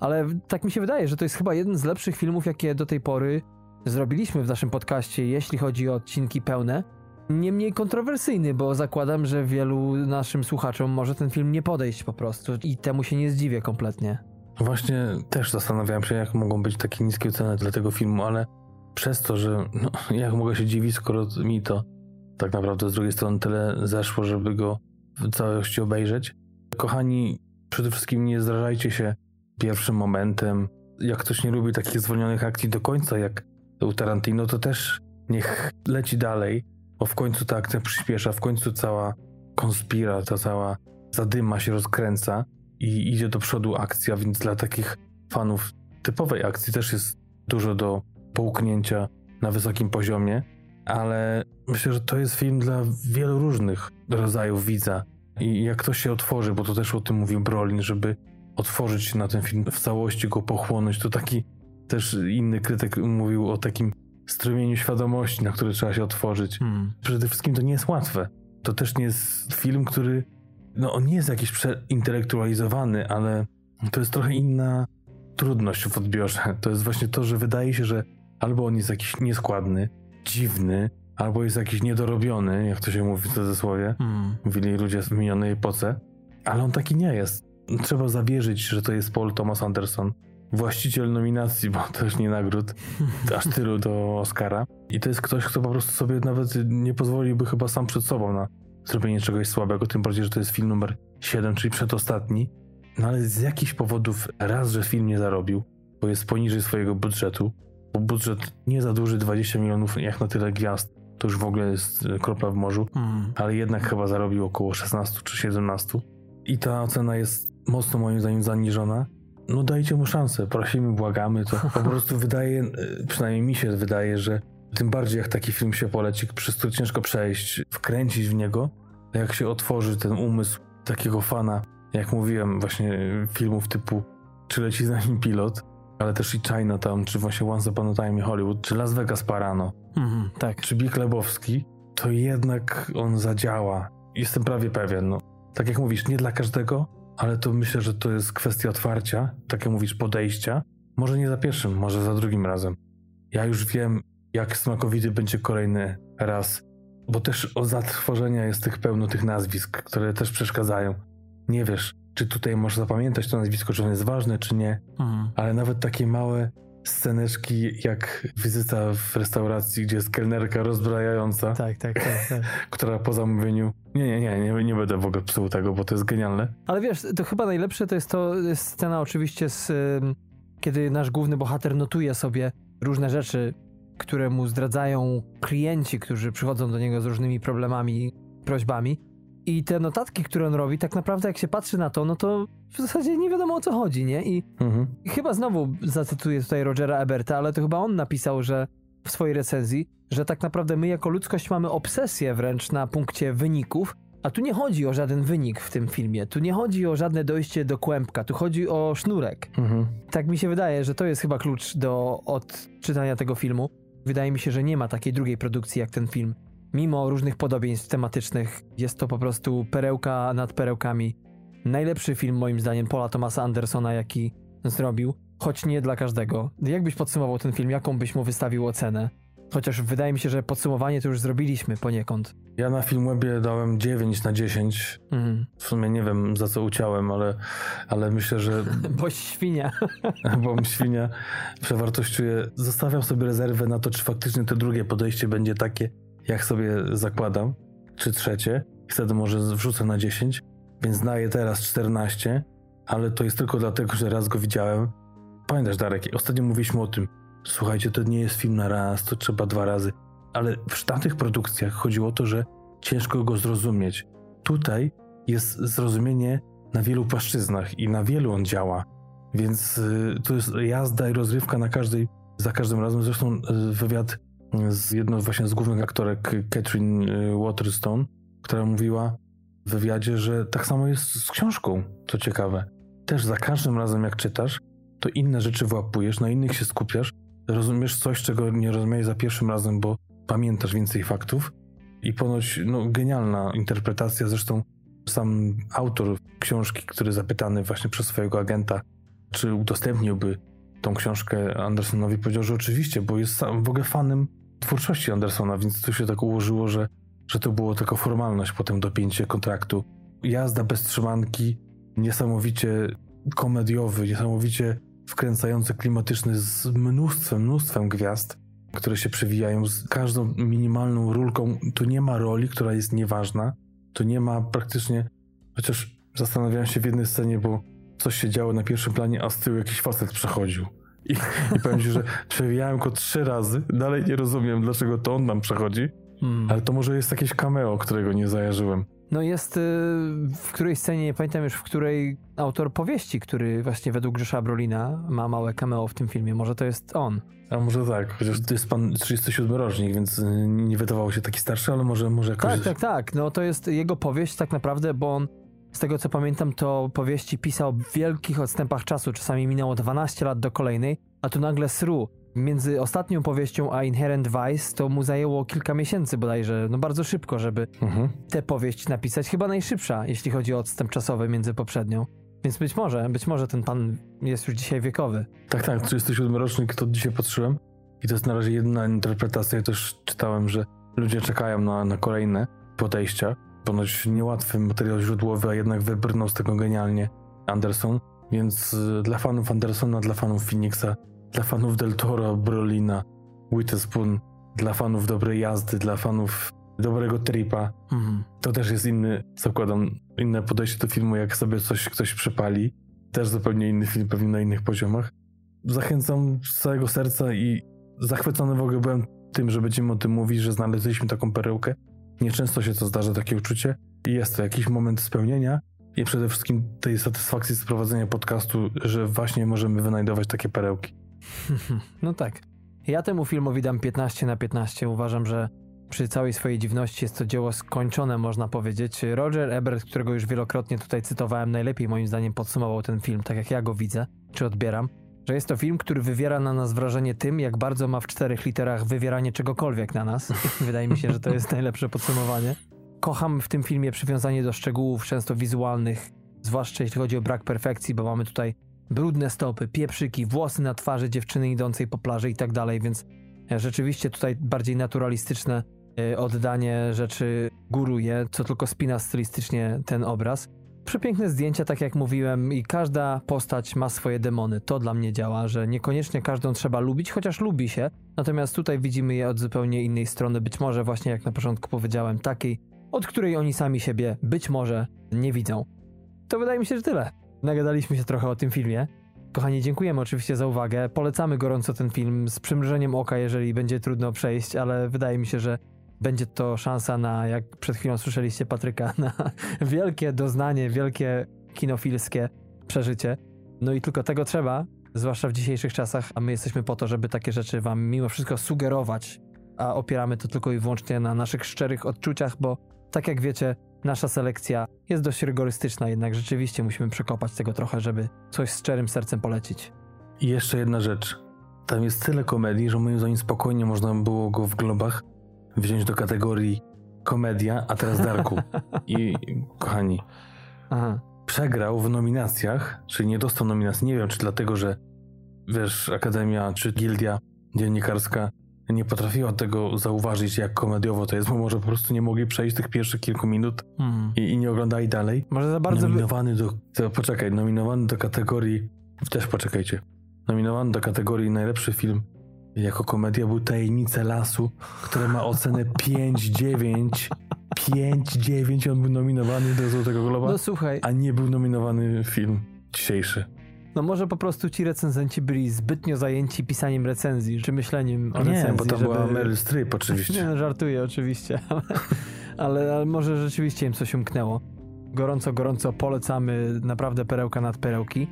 Ale tak mi się wydaje, że to jest chyba jeden z lepszych filmów, jakie do tej pory zrobiliśmy w naszym podcaście, jeśli chodzi o odcinki pełne. Niemniej kontrowersyjny, bo zakładam, że wielu naszym słuchaczom może ten film nie podejść po prostu i temu się nie zdziwię kompletnie. Właśnie też zastanawiałem się, jak mogą być takie niskie ceny dla tego filmu, ale przez to, że no, jak mogę się dziwić, skoro mi to tak naprawdę z drugiej strony tyle zeszło, żeby go w całości obejrzeć. Kochani, przede wszystkim nie zrażajcie się pierwszym momentem. Jak ktoś nie lubi takich zwolnionych akcji do końca, jak u Tarantino, to też niech leci dalej, bo w końcu ta akcja przyspiesza, w końcu cała konspira, ta cała zadyma się rozkręca i idzie do przodu akcja, więc dla takich fanów typowej akcji też jest dużo do połknięcia na wysokim poziomie, ale myślę, że to jest film dla wielu różnych rodzajów widza. I jak ktoś się otworzy, bo to też o tym mówił Brolin, żeby otworzyć się na ten film w całości, go pochłonąć, to taki też inny krytyk mówił o takim strumieniu świadomości, na który trzeba się otworzyć. Hmm. Przede wszystkim to nie jest łatwe. To też nie jest film, który no on nie jest jakiś przeintelektualizowany, ale to jest trochę inna trudność w odbiorze. To jest właśnie to, że wydaje się, że albo on jest jakiś nieskładny, dziwny, albo jest jakiś niedorobiony, jak to się mówi w cudzysłowie. Hmm. Mówili ludzie w minionej epoce. Ale on taki nie jest. Trzeba zawierzyć, że to jest Paul Thomas Anderson. Właściciel nominacji, bo też nie nagród, aż tylu do Oscara. I to jest ktoś, kto po prostu sobie nawet nie pozwoliłby chyba sam przed sobą na zrobienie czegoś słabego, tym bardziej, że to jest film numer 7, czyli przedostatni. No ale z jakichś powodów raz, że film nie zarobił, bo jest poniżej swojego budżetu, bo budżet nie za duży, 20 milionów, jak na tyle gwiazd, to już w ogóle jest e, kropla w morzu, mm. ale jednak chyba zarobił około 16 czy 17. I ta ocena jest mocno moim zdaniem zaniżona. No dajcie mu szansę, prosimy, błagamy, to po prostu wydaje, e, przynajmniej mi się wydaje, że tym bardziej jak taki film się poleci, przez który ciężko przejść, wkręcić w niego, jak się otworzy ten umysł takiego fana, jak mówiłem, właśnie filmów typu Czy leci za nim pilot, ale też i Chinatown, czy właśnie Once Upon a Time in Hollywood, czy Las Vegas Parano, mhm, tak. czy Big Lebowski, to jednak on zadziała. Jestem prawie pewien. No. Tak jak mówisz, nie dla każdego, ale to myślę, że to jest kwestia otwarcia, tak jak mówisz, podejścia. Może nie za pierwszym, może za drugim razem. Ja już wiem, jak smakowity będzie kolejny raz, bo też o zatrwożenia jest tych pełno tych nazwisk, które też przeszkadzają. Nie wiesz, czy tutaj możesz zapamiętać to nazwisko, czy ono jest ważne, czy nie, mhm. ale nawet takie małe sceneczki jak wizyta w restauracji, gdzie jest kelnerka rozbrajająca. Tak, tak, tak, tak. która po zamówieniu. Nie, nie, nie, nie, nie będę w ogóle psuł tego, bo to jest genialne. Ale wiesz, to chyba najlepsze to jest to scena oczywiście z kiedy nasz główny bohater notuje sobie różne rzeczy, które mu zdradzają klienci, którzy przychodzą do niego z różnymi problemami, prośbami. I te notatki, które on robi, tak naprawdę jak się patrzy na to, no to w zasadzie nie wiadomo o co chodzi, nie? I, mhm. chyba znowu zacytuję tutaj Rogera Eberta, ale to chyba on napisał, że w swojej recenzji, że tak naprawdę my jako ludzkość mamy obsesję wręcz na punkcie wyników, a tu nie chodzi o żaden wynik w tym filmie, tu nie chodzi o żadne dojście do kłębka, tu chodzi o sznurek. Mhm. Tak mi się wydaje, że to jest chyba klucz do odczytania tego filmu. Wydaje mi się, że nie ma takiej drugiej produkcji jak ten film. Mimo różnych podobieństw tematycznych, jest to po prostu perełka nad perełkami. Najlepszy film moim zdaniem Paula Thomasa Andersona, jaki zrobił, choć nie dla każdego. Jakbyś podsumował ten film, jaką byś mu wystawił ocenę? Chociaż wydaje mi się, że podsumowanie to już zrobiliśmy poniekąd. Ja na Filmwebie dałem 9 na 10. Mhm. W sumie nie wiem za co uciąłem, ale, ale myślę, że... Bo świnia. Bo świnia przewartościuje. Zostawiam sobie rezerwę na to, czy faktycznie to drugie podejście będzie takie, jak sobie zakładam, czy trzecie. Wtedy może wrzucę na 10, więc daję teraz 14, ale to jest tylko dlatego, że raz go widziałem. Pamiętasz, Darek, ostatnio mówiliśmy o tym, słuchajcie, to nie jest film na raz, to trzeba dwa razy. Ale w tamtych produkcjach chodziło o to, że ciężko go zrozumieć. Tutaj jest zrozumienie na wielu płaszczyznach i na wielu on działa. Więc y, to jest jazda i rozrywka na każdej, za każdym razem. Zresztą y, wywiad z jedną właśnie z głównych aktorek, Catherine y, Waterstone, która mówiła w wywiadzie, że tak samo jest z książką, co ciekawe. Też za każdym razem jak czytasz, to inne rzeczy włapujesz, na innych się skupiasz, rozumiesz coś, czego nie rozumiałeś za pierwszym razem, bo pamiętasz więcej faktów i ponoć no, genialna interpretacja, zresztą sam autor książki, który zapytany właśnie przez swojego agenta, czy udostępniłby tą książkę Andersonowi, powiedział, że oczywiście, bo jest sam w ogóle fanem twórczości Andersona, więc to się tak ułożyło, że, że to było tylko formalność potem dopięcie kontraktu. Jazda bez trzymanki, niesamowicie komediowy, niesamowicie wkręcający, klimatyczny z mnóstwem, mnóstwem gwiazd które się przewijają z każdą minimalną rulką. Tu nie ma roli, która jest nieważna. Tu nie ma praktycznie, chociaż zastanawiałem się w jednej scenie, bo coś się działo na pierwszym planie, a z tyłu jakiś facet przechodził. I, i powiem ci, że przewijałem go trzy razy. Dalej nie rozumiem, dlaczego to on tam przechodzi. Hmm. Ale to może jest jakieś cameo, którego nie zajarzyłem. No jest y, w której scenie, nie pamiętam już w której autor powieści, który właśnie według Grzesza Brolina ma małe cameo w tym filmie. Może to jest on. A może tak, chociaż to jest pan 37 rocznik, więc nie wydawało się taki starszy, ale może, może jakoś... Tak, tak, tak. No to jest jego powieść tak naprawdę, bo on z tego co pamiętam, to powieści pisał w wielkich odstępach czasu. Czasami minęło 12 lat do kolejnej, a tu nagle sru. Między ostatnią powieścią a Inherent Vice to mu zajęło kilka miesięcy bodajże, no bardzo szybko, żeby mhm. tę powieść napisać. Chyba najszybsza, jeśli chodzi o odstęp czasowy między poprzednią. Więc być może, być może ten pan jest już dzisiaj wiekowy. Tak, tak, 37 rocznik to dzisiaj patrzyłem i to jest na razie jedna interpretacja. Ja też czytałem, że ludzie czekają na, na kolejne podejścia. Ponoć niełatwy materiał źródłowy, a jednak wybrnął z tego genialnie Anderson. Więc y, dla fanów Andersona, dla fanów Phoenixa, dla fanów Del Toro, Brolina, Witherspoon, dla fanów dobrej jazdy, dla fanów dobrego tripa. Mhm. To też jest inny, zakładam, inne podejście do filmu, jak sobie coś ktoś przypali. Też zupełnie inny film, pewnie na innych poziomach. Zachęcam z całego serca i zachwycony w ogóle byłem tym, że będziemy o tym mówić, że znaleźliśmy taką perełkę. Nieczęsto się to zdarza, takie uczucie. I jest to jakiś moment spełnienia i przede wszystkim tej satysfakcji z prowadzenia podcastu, że właśnie możemy wynajdować takie perełki. No tak. Ja temu filmowi dam 15 na 15. Uważam, że przy całej swojej dziwności jest to dzieło skończone, można powiedzieć. Roger Ebert, którego już wielokrotnie tutaj cytowałem, najlepiej moim zdaniem podsumował ten film, tak jak ja go widzę, czy odbieram. Że jest to film, który wywiera na nas wrażenie tym, jak bardzo ma w czterech literach wywieranie czegokolwiek na nas. Wydaje mi się, że to jest najlepsze podsumowanie. Kocham w tym filmie przywiązanie do szczegółów, często wizualnych, zwłaszcza jeśli chodzi o brak perfekcji, bo mamy tutaj brudne stopy, pieprzyki, włosy na twarzy dziewczyny idącej po plaży i tak dalej, więc rzeczywiście tutaj bardziej naturalistyczne E, oddanie rzeczy góruje, co tylko spina stylistycznie ten obraz. Przepiękne zdjęcia, tak jak mówiłem, i każda postać ma swoje demony. To dla mnie działa, że niekoniecznie każdą trzeba lubić, chociaż lubi się. Natomiast tutaj widzimy je od zupełnie innej strony, być może właśnie jak na początku powiedziałem, takiej, od której oni sami siebie być może nie widzą. To wydaje mi się, że tyle. Nagadaliśmy się trochę o tym filmie. Kochani, dziękujemy oczywiście za uwagę. Polecamy gorąco ten film z przymrużeniem oka, jeżeli będzie trudno przejść, ale wydaje mi się, że będzie to szansa na, jak przed chwilą słyszeliście Patryka, na wielkie doznanie, wielkie kinofilskie przeżycie. No i tylko tego trzeba, zwłaszcza w dzisiejszych czasach, a my jesteśmy po to, żeby takie rzeczy wam mimo wszystko sugerować, a opieramy to tylko i wyłącznie na naszych szczerych odczuciach, bo tak jak wiecie, nasza selekcja jest dość rygorystyczna, jednak rzeczywiście musimy przekopać tego trochę, żeby coś z szczerym sercem polecić. I jeszcze jedna rzecz. Tam jest tyle komedii, że moim zdaniem spokojnie można było go w globach wziąć do kategorii komedia, a teraz Darku. I kochani, Aha. przegrał w nominacjach, czyli nie dostał nominacji. Nie wiem, czy dlatego, że wiesz, Akademia czy Gildia Dziennikarska nie potrafiła tego zauważyć, jak komediowo to jest, bo może po prostu nie mogli przejść tych pierwszych kilku minut Hmm. i, i nie oglądali dalej. Może za bardzo... Nominowany do. To, poczekaj, nominowany do kategorii. Też poczekajcie. Nominowany do kategorii najlepszy film jako komedia był Tajemnice Lasu, które ma ocenę 5-9. 5-9 on był nominowany do Złotego Globa, No słuchaj, a nie był nominowany film dzisiejszy. no może po prostu ci recenzenci byli zbytnio zajęci pisaniem recenzji, czy myśleniem o Nie, recenzji, bo to żeby... była Meryl Streep Nie oczywiście. no, żartuję oczywiście, ale, ale, ale może rzeczywiście im coś umknęło. Gorąco, gorąco polecamy naprawdę perełka nad perełki.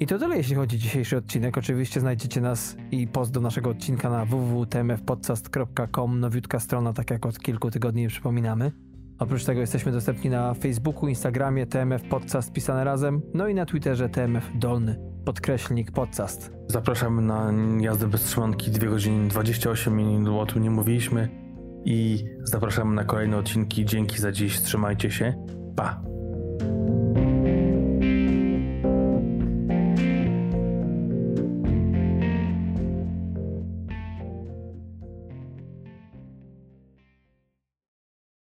I to tyle, jeśli chodzi o dzisiejszy odcinek. Oczywiście znajdziecie nas i post do naszego odcinka na www.tmfpodcast.com, nowiutka strona, tak jak od kilku tygodni przypominamy. Oprócz tego jesteśmy dostępni na Facebooku, Instagramie TMF Podcast pisane razem, no i na Twitterze TMF Dolny, podkreślnik podcast. Zapraszamy na jazdę bez trzymanki 2 godziny 28 minut, o tym nie mówiliśmy. I zapraszamy na kolejne odcinki. Dzięki za dziś, trzymajcie się. Pa!